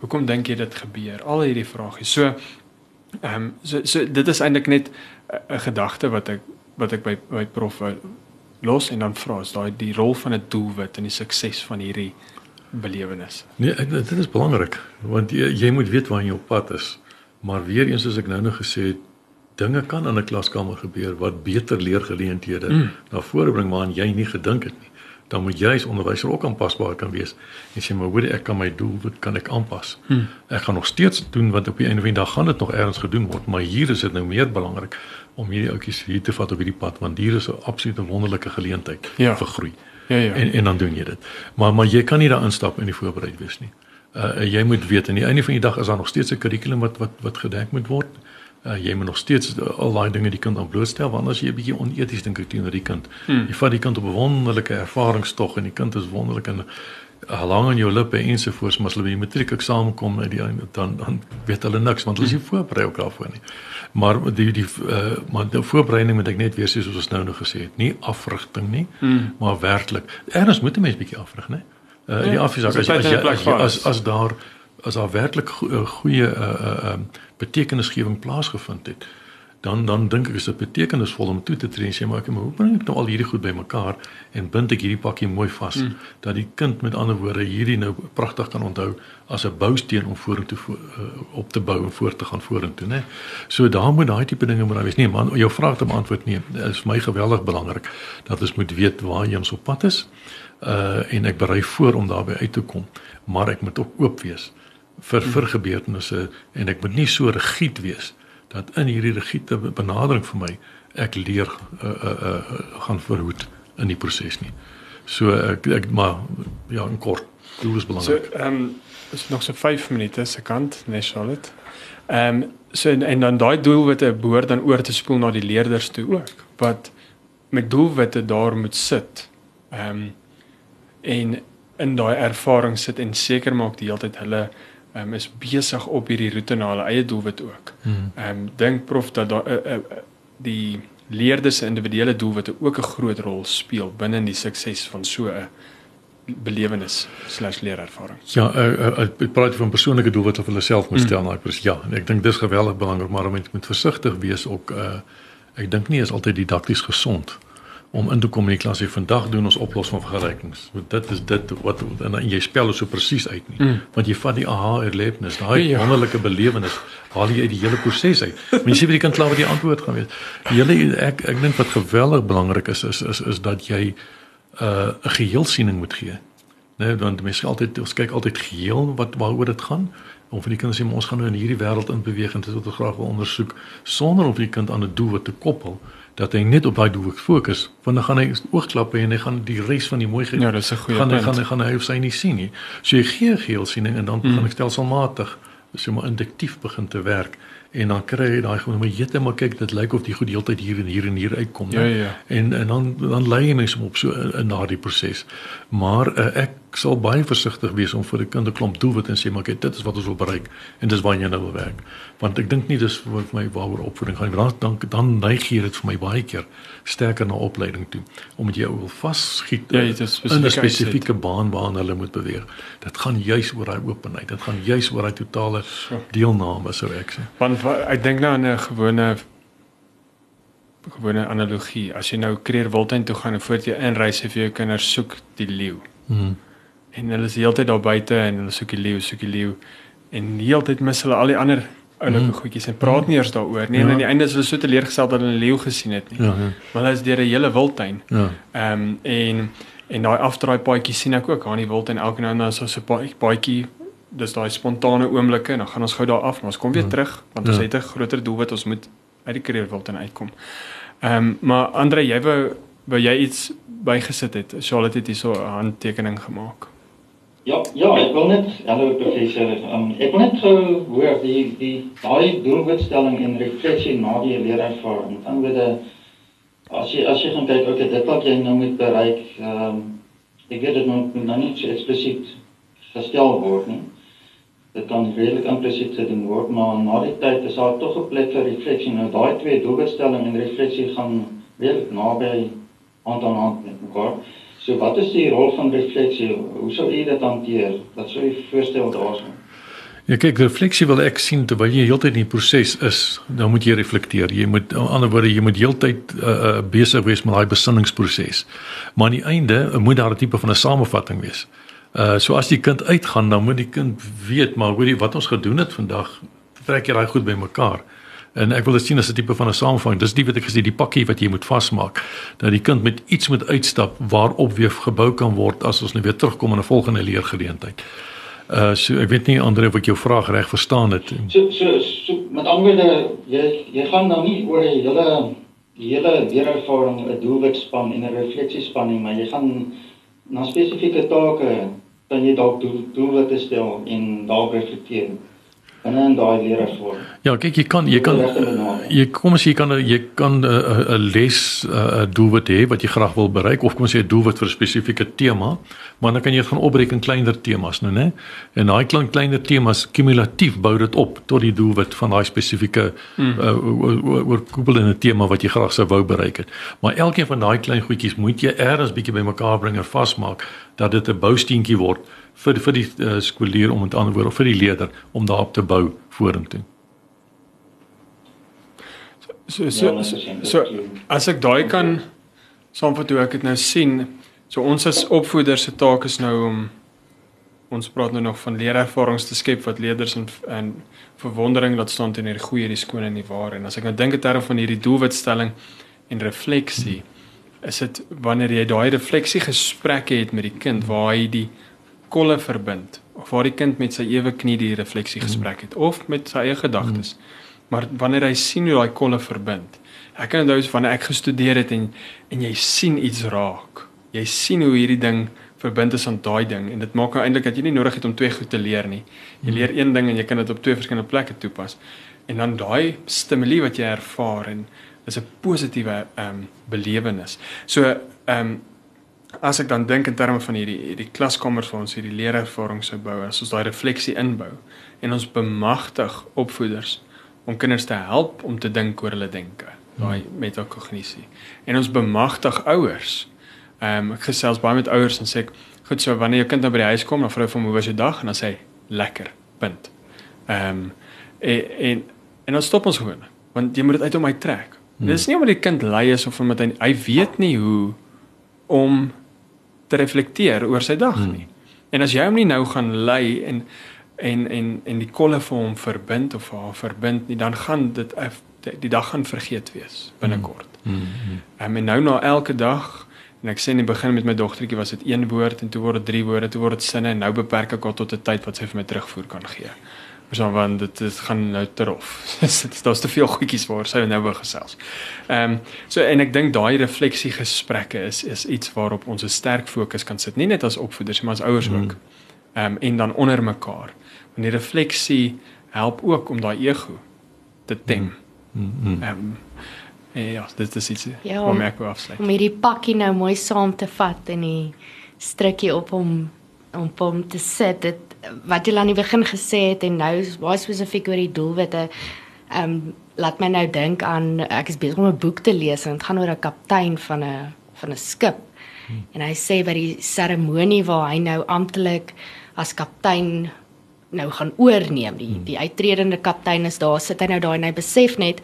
Hoekom dink jy dit gebeur? Al hierdie vragies. So ehm um, so, so dit is eintlik net 'n- gedagte wat ek wat ek by by prof los en dan vra is daai die rol van 'n doelwit in die sukses van hierdie belewenis. Nee, ek, dit is belangrik want jy, jy moet weet waar jy op pad is. Maar weer eens soos ek nou nog gesê het, dinge kan in 'n klaskamer gebeur wat beter leergeleenthede mm. na vore bring waaraan jy nie gedink het nie. Dan moet jy as onderwyser ook aanpasbaar kan wees en sê maar hoor ek kan my doel wat kan ek aanpas. Mm. Ek gaan nog steeds doen wat op die einde van die dag gaan dit nog ergens gedoen word, maar hier is dit nou meer belangrik om hierdie ouetjies hier te vat op hierdie pad want hier is 'n absolute wonderlike geleentheid Ja. vir groei. Ja ja. En en dan doen jy dit. Maar maar jy kan nie daar instap en nie voorberei wees nie. Uh jy moet weet aan die einde van die dag is daar nog steeds 'n kurrikulum wat wat wat gedek moet word. Uh jy moet nog steeds uh, al daai dinge die kind aan blootstel want as jy 'n bietjie oneties dink ek teenoor die kind. Hmm. Jy vat die kind op 'n wonderlike ervaringstog en die kind is wonderlik en uh, lang aan jou lippe ensovoorts maar as hulle by die matriek eksamen kom uit die einde dan dan weet hulle niks want hulle is nie voorberei ook daarvoor nie. Maar die die uh, maar die voorbereiding moet ek net weer sê soos ons nou nog gesê het, nie afrigting nie, Hmm. maar werklik. Erns moet 'n mens bietjie afrig, né? Uh, in die afsak as, as, as, as as daar as daar werklik goeie uh uh betekenisgewing plaasgevind het dan dan dink ek is dit betekenisvol om toe te tree en sê maar ek maar hoe bring ek nou al hierdie goed bymekaar en bind ek hierdie pakkie mooi vas mm. dat die kind met ander woorde hierdie nou pragtig kan onthou as 'n bousteen om vorentoe vo uh, op te bou en voort te gaan vorentoe nê. So daar moet daai tipe dinge moet daar wees. Nee man, jou vraag te beantwoord nee, is vir my geweldig belangrik dat ons moet weet waar jy ons op pad is. Uh en ek berei voor om daarby uit te kom, maar ek moet ook oop wees vir vir gebeurtenisse en ek moet nie so rigied wees dat in hierdie rigiede benadering vir my ek leer uh, uh, uh, gaan verhoed in die proses nie. So ek ek maar ja, in kort, dit is belangrik. So ehm um, is nog so 5 minute sekond, nee Charlotte. Ehm um, so en, en dan daai doelwitte behoort dan oor te spoel na die leerders toe ook. Wat met doelwitte daar moet sit. Ehm um, en in daai ervaring sit en seker maak die hele tyd hulle um, is besig op hierdie roete na hulle eie doelwit ook. Hmm. Ehm um, dink prof dat daar uh, uh, die leerders se individuele doelwitte ook 'n groot rol speel binne die sukses van so 'n belewenis/leerervaring. Ja, uh, uh, ek praat van persoonlike doelwitte wat hulle self moet stel, mm. nou ja, ek dink dis geweldig belangrik, maar om met versigtig wees ook uh ek dink nie is altyd didakties gesond om in te kom in die klas hier vandag doen ons oplos van vergelykings. Want dit is dit wat en jy spel dit so presies uit nie. Mm. Want jy vat die aha erlewenis, daai ja. wonderlike belewenis, haal jy uit die hele proses uit. Want jy sê jy kan klaar met die antwoord gaan weet. Die hele ek ek dink wat geweldig belangrik is is is is dat jy 'n uh, geheelsiening moet gee. Nee, want mense altyd ons kyk altyd geheel wat waaroor dit gaan om vir die kinders sê ons gaan nou in hierdie wêreld in beweeg en dit wat ons graag wil ondersoek sonder om die kind aan 'n doel wat te koppel dat hy net op daai doel fokus want dan gaan hy oogklappe en hy gaan die res van die mooi ja, dis 'n goeie gaan hy gaan hy gaan hy of sy nie sien nie. So jy gee geelsiening en dan mm. gaan ek stelselmatig so maar induktief begin te werk en dan kry jy daai gewoon maar jette maar kyk dit lyk of die goed heeltyd hier en hier en hier uitkom ja, ja. en en dan dan lei jy mense op so in daardie proses maar uh, ek sal baie versigtig wees om vir 'n kind 'n klomp doelwit en sê maar kyk dit is wat ons wil bereik en dis waar jy nou wil werk. Want ek dink nie dis vir my waaroor opvoeding gaan dan dan dan neig jy dit vir my baie keer sterker na opleiding toe omdat jy wil vasgiet ja, in 'n spesifieke baan waarna hulle moet beweeg. Dit gaan juis oor daai openheid. Dit gaan juis oor daai totale deelname sou ek sê. Want ek dink nou aan 'n gewone gewone analogie. As jy nou Kreer Wildtuin toe gaan en voor jy inreis vir jou kinders soek die leeu. Hmm en hulle is heeltyd daar buite en hulle soek die leeu, soek die leeu en heeltyd mis hulle al die ander oulike mm. goedjies en praat nie eers daaroor nie. Ja. En aan die einde is hulle so teleurgesteld dat hulle 'n leeu gesien het nie. Ja, ja. Maar hulle is deur 'n hele wildtuin. Ja. Ehm um, en en daai afdraai paadjie sien ek ook aan die wildtuin elke nou en dan so 'n paadjie dis daai spontane oomblikke en dan gaan ons gou daar af, maar ons kom weer ja. terug want ons ja. het 'n groter doel wat ons moet uit die kreer wildtuin uitkom. Ehm um, maar Andre, jy wou wou jy iets bygesit het. Charlotte het hierso 'n handtekening gemaak. Ja, ja, ek wil net hallo professor. Um, ek wil net gou hoor die die daai doelwitstelling en refleksie na die leerervaring. Dan word as jy as jy gaan kyk ook dit wat jy nou moet bereik, ehm um, ek weet dit moet nou nie so eksplisiet gestel word nie. Dit kan redelik implisiet gedoen word, maar na die tyd is daar tog 'n plek vir refleksie. Nou daai twee doelwitstelling en refleksie gaan redelik naby aan hand met mekaar. So wat is die rol van refleksie? Hoe sou u dit hanteer? Wat sou u voorstel daarso? Ja kyk, refleksie wil ek sien terwyl jy heeltyd in die proses is, dan moet jy reflekteer. Jy moet aan ander woorde, jy moet heeltyd uh, uh, besig wees met daai besinningsproses. Maar aan die einde uh, moet daar 'n tipe van 'n samevatting wees. Uh so as die kind uitgaan, dan moet die kind weet maar hoorie wat ons gedoen het vandag, trek jy daai goed bymekaar. En ek wil dit sien as 'n tipe van 'n samevatting. Dis die wat ek gesê die pakkie wat jy moet vasmaak. Dat die kind met iets moet uitstap waarop weer gebou kan word as ons nou weer terugkom in 'n volgende leergeleentheid. Uh so ek weet nie Andre of ek jou vraag reg verstaan het. So so, so met ander jy jy gaan nou nie oor die hele die hele leerervaring 'n doelwitspan en 'n refleksiespan nie, maar jy gaan na spesifieke take dan jy dalk doel, doelwitte stel en dalk reflekteer. Binne in daai leraarvorm. Ja, kyk jy kan jy kan jy kom as jy kan jy kan 'n uh, 'n les 'n uh, doelwit hê wat jy graag wil bereik of kom ons sê 'n doelwit vir 'n spesifieke tema, maar dan kan jy dit gaan opbreek in kleiner temas nou, né? En daai klein kleiner temas kumulatief bou dit op tot die doelwit van daai spesifieke mm. uh, oorkoepelende tema wat jy graag sou wou bereik het. Maar elkeen van daai klein goedjies moet jy eers bietjie bymekaar bring en vasmaak dat dit 'n bousteentjie word vir vir die uh, skoolier om met ander woorde of vir die leerder om daarop te bou vorentoe. So so so, so as ek daai kan saamvat hoe ek dit nou sien, so ons as opvoeders se taak is nou om ons praat nou nog van leerervarings te skep wat leerders in in verwondering laat staan teenoor die goeie, die skoon en die ware. En as ek nou dink in terme van hierdie doelwitstelling en refleksie, is dit wanneer jy daai refleksie gesprekke het met die kind waar hy die kolle verbind of waar die kind met sy ewe knie die refleksie gesprek het of met sy eie gedagtes. Mm. Maar wanneer hy sien hoe daai kolle verbind. Ek kan onthou wanneer ek gestudeer het en en jy sien iets raak. Jy sien hoe hierdie ding verbind is aan daai ding en dit maak nou eintlik dat jy nie nodig het om twee goed te leer nie. Jy leer een ding en jy kan dit op twee verskillende plekke toepas. En dan daai stimule wat jy ervaar en is 'n positiewe ehm um, belewenis. So ehm um, as ek dan dink in terme van hierdie hierdie klaskamers waar ons hierdie leerervaring sou bou, as ons daai refleksie inbou en ons bemagtig opvoeders om kinders te help om te dink oor hulle denke, daai hmm. metakognisie. En ons bemagtig ouers. Ehm um, ek gesels baie met ouers en sê ek, goed so wanneer jou kind nou by die huis kom, dan vra hy vir hom hoe was jou dag en dan sê hy lekker. Punt. Ehm um, en, en en dan stop ons gewoon want jy moet dit uit hom uit trek. Hmm. Dit is nie omdat die kind lui is of omdat hy hy weet nie hoe om te reflekteer oor sy dag hmm. nie. En as jy hom nie nou gaan lei en en en en die kolle vir hom verbind of haar verbind nie, dan gaan dit die, dag gaan vergeet wees binnekort. Mm. Mm. Um, en nou na elke dag en ek sê in die begin met my dogtertjie was dit een woord en toe word dit drie woorde, toe word dit sinne en nou beperk ek haar tot 'n tyd wat sy vir my terugvoer kan gee. So want dit dit gaan nou te rof. Daar's te veel goedjies waar sy nou wou gesels. Ehm um, so en ek dink daai refleksie gesprekke is is iets waarop ons 'n sterk fokus kan sit, nie net as opvoeders maar as ouers mm. ook. Ehm um, en dan onder mekaar. En die refleksie help ook om daai ego te tem. Mm, mm, mm. Ehm um, ja, dit is iets ja, wat merk wou afsluit. Om hierdie pakkie nou mooi saam te vat en die strukkie op hom om hom te sit. Dit wat jy aan die begin gesê het en nou baie spesifiek oor die doelwitte. Ehm um, laat my nou dink aan ek is besig om 'n boek te lees en dit gaan oor 'n kaptein van 'n van 'n skip. Hmm. En hy sê by die seremonie waar hy nou amptelik as kaptein nou gaan oorneem. Die die uittredende kaptein is daar, sit hy nou daar en hy besef net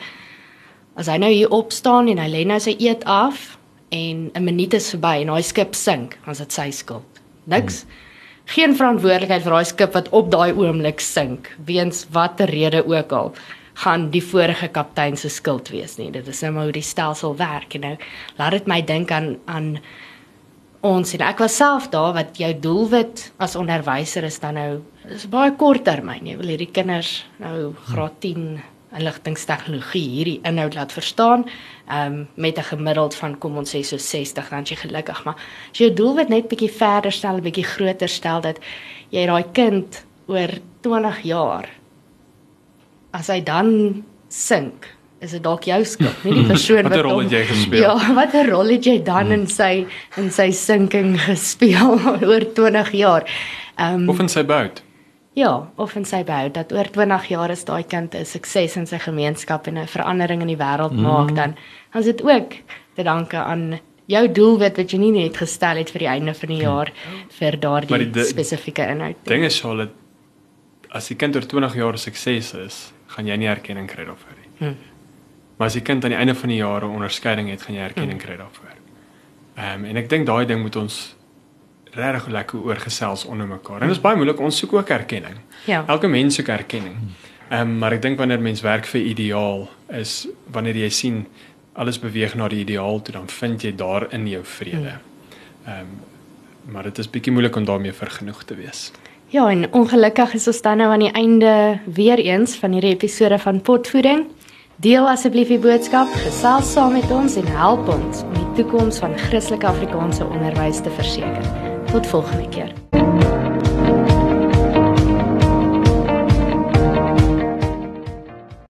as hy nou hier opstaan en hy lê nou sy eet af en 'n minuut is verby en daai skip sink, dan is dit sy skuld. Niks. Hmm. Geen verantwoordelikheid vir daai skip wat op daai oomblik sink, weens watter rede ook al gaan die vorige kaptein se skuld wees nie. Dit is nou maar hoe die stelsel werk en nou laat dit my dink aan aan ons en ek was self daar wat jou doelwit as onderwyser is dan nou is baie kort termyn jy wil hierdie kinders nou graad 10 inligtingstegnologie hierdie inhoud laat verstaan um, met 'n gemiddeld van kom ons sê so 60 dan jy gelukkig maar as jy jou doelwit net bietjie verder stel bietjie groter stel dat jy daai kind oor 20 jaar as hy dan sink is dit dalk jou skuld, nie die persoon wat Watter rol het jy gespeel? Ja, watter rol het jy dan in sy in sy sinking gespeel oor 20 jaar? Ehm um, Of in sy bout? Ja, of in sy bout dat oor 20 jaar is daai kind 'n sukses in sy gemeenskap en 'n verandering in die wêreld mm. maak dan dan is dit ook te danke aan jou doelwit wat jy nie net gestel het vir die einde van die hm. jaar vir daardie spesifieke inhoud. Dinge sal dit as die kind oor 20 jaar sukses is, gaan jy nie erkenning kry daarvoor nie. Hmm. Maar as die kind aan die einde van die jaar 'n onderskeiding het, gaan jy erkenning kry daarvoor. Ehm um, en ek dink daai ding moet ons regtig lekker oorgesels onder mekaar. En dit is baie moeilik ons soek ook erkenning. Ja. Elke mens soek erkenning. Ehm um, maar ek dink wanneer mens werk vir ideaal is wanneer jy sien alles beweeg na die ideaal toe dan vind jy daar in jou vrede. Ehm um, maar dit is bietjie moeilik om daarmee vergenoeg te wees. Ja, en ongelukkig is ons dan nou aan die einde weer eens van hierdie episode van Potvoeding. Deel asseblief die boodskap, gesels saam met ons en help ons om die toekoms van Christelike Afrikaanse onderwys te verseker. Tot volgende keer.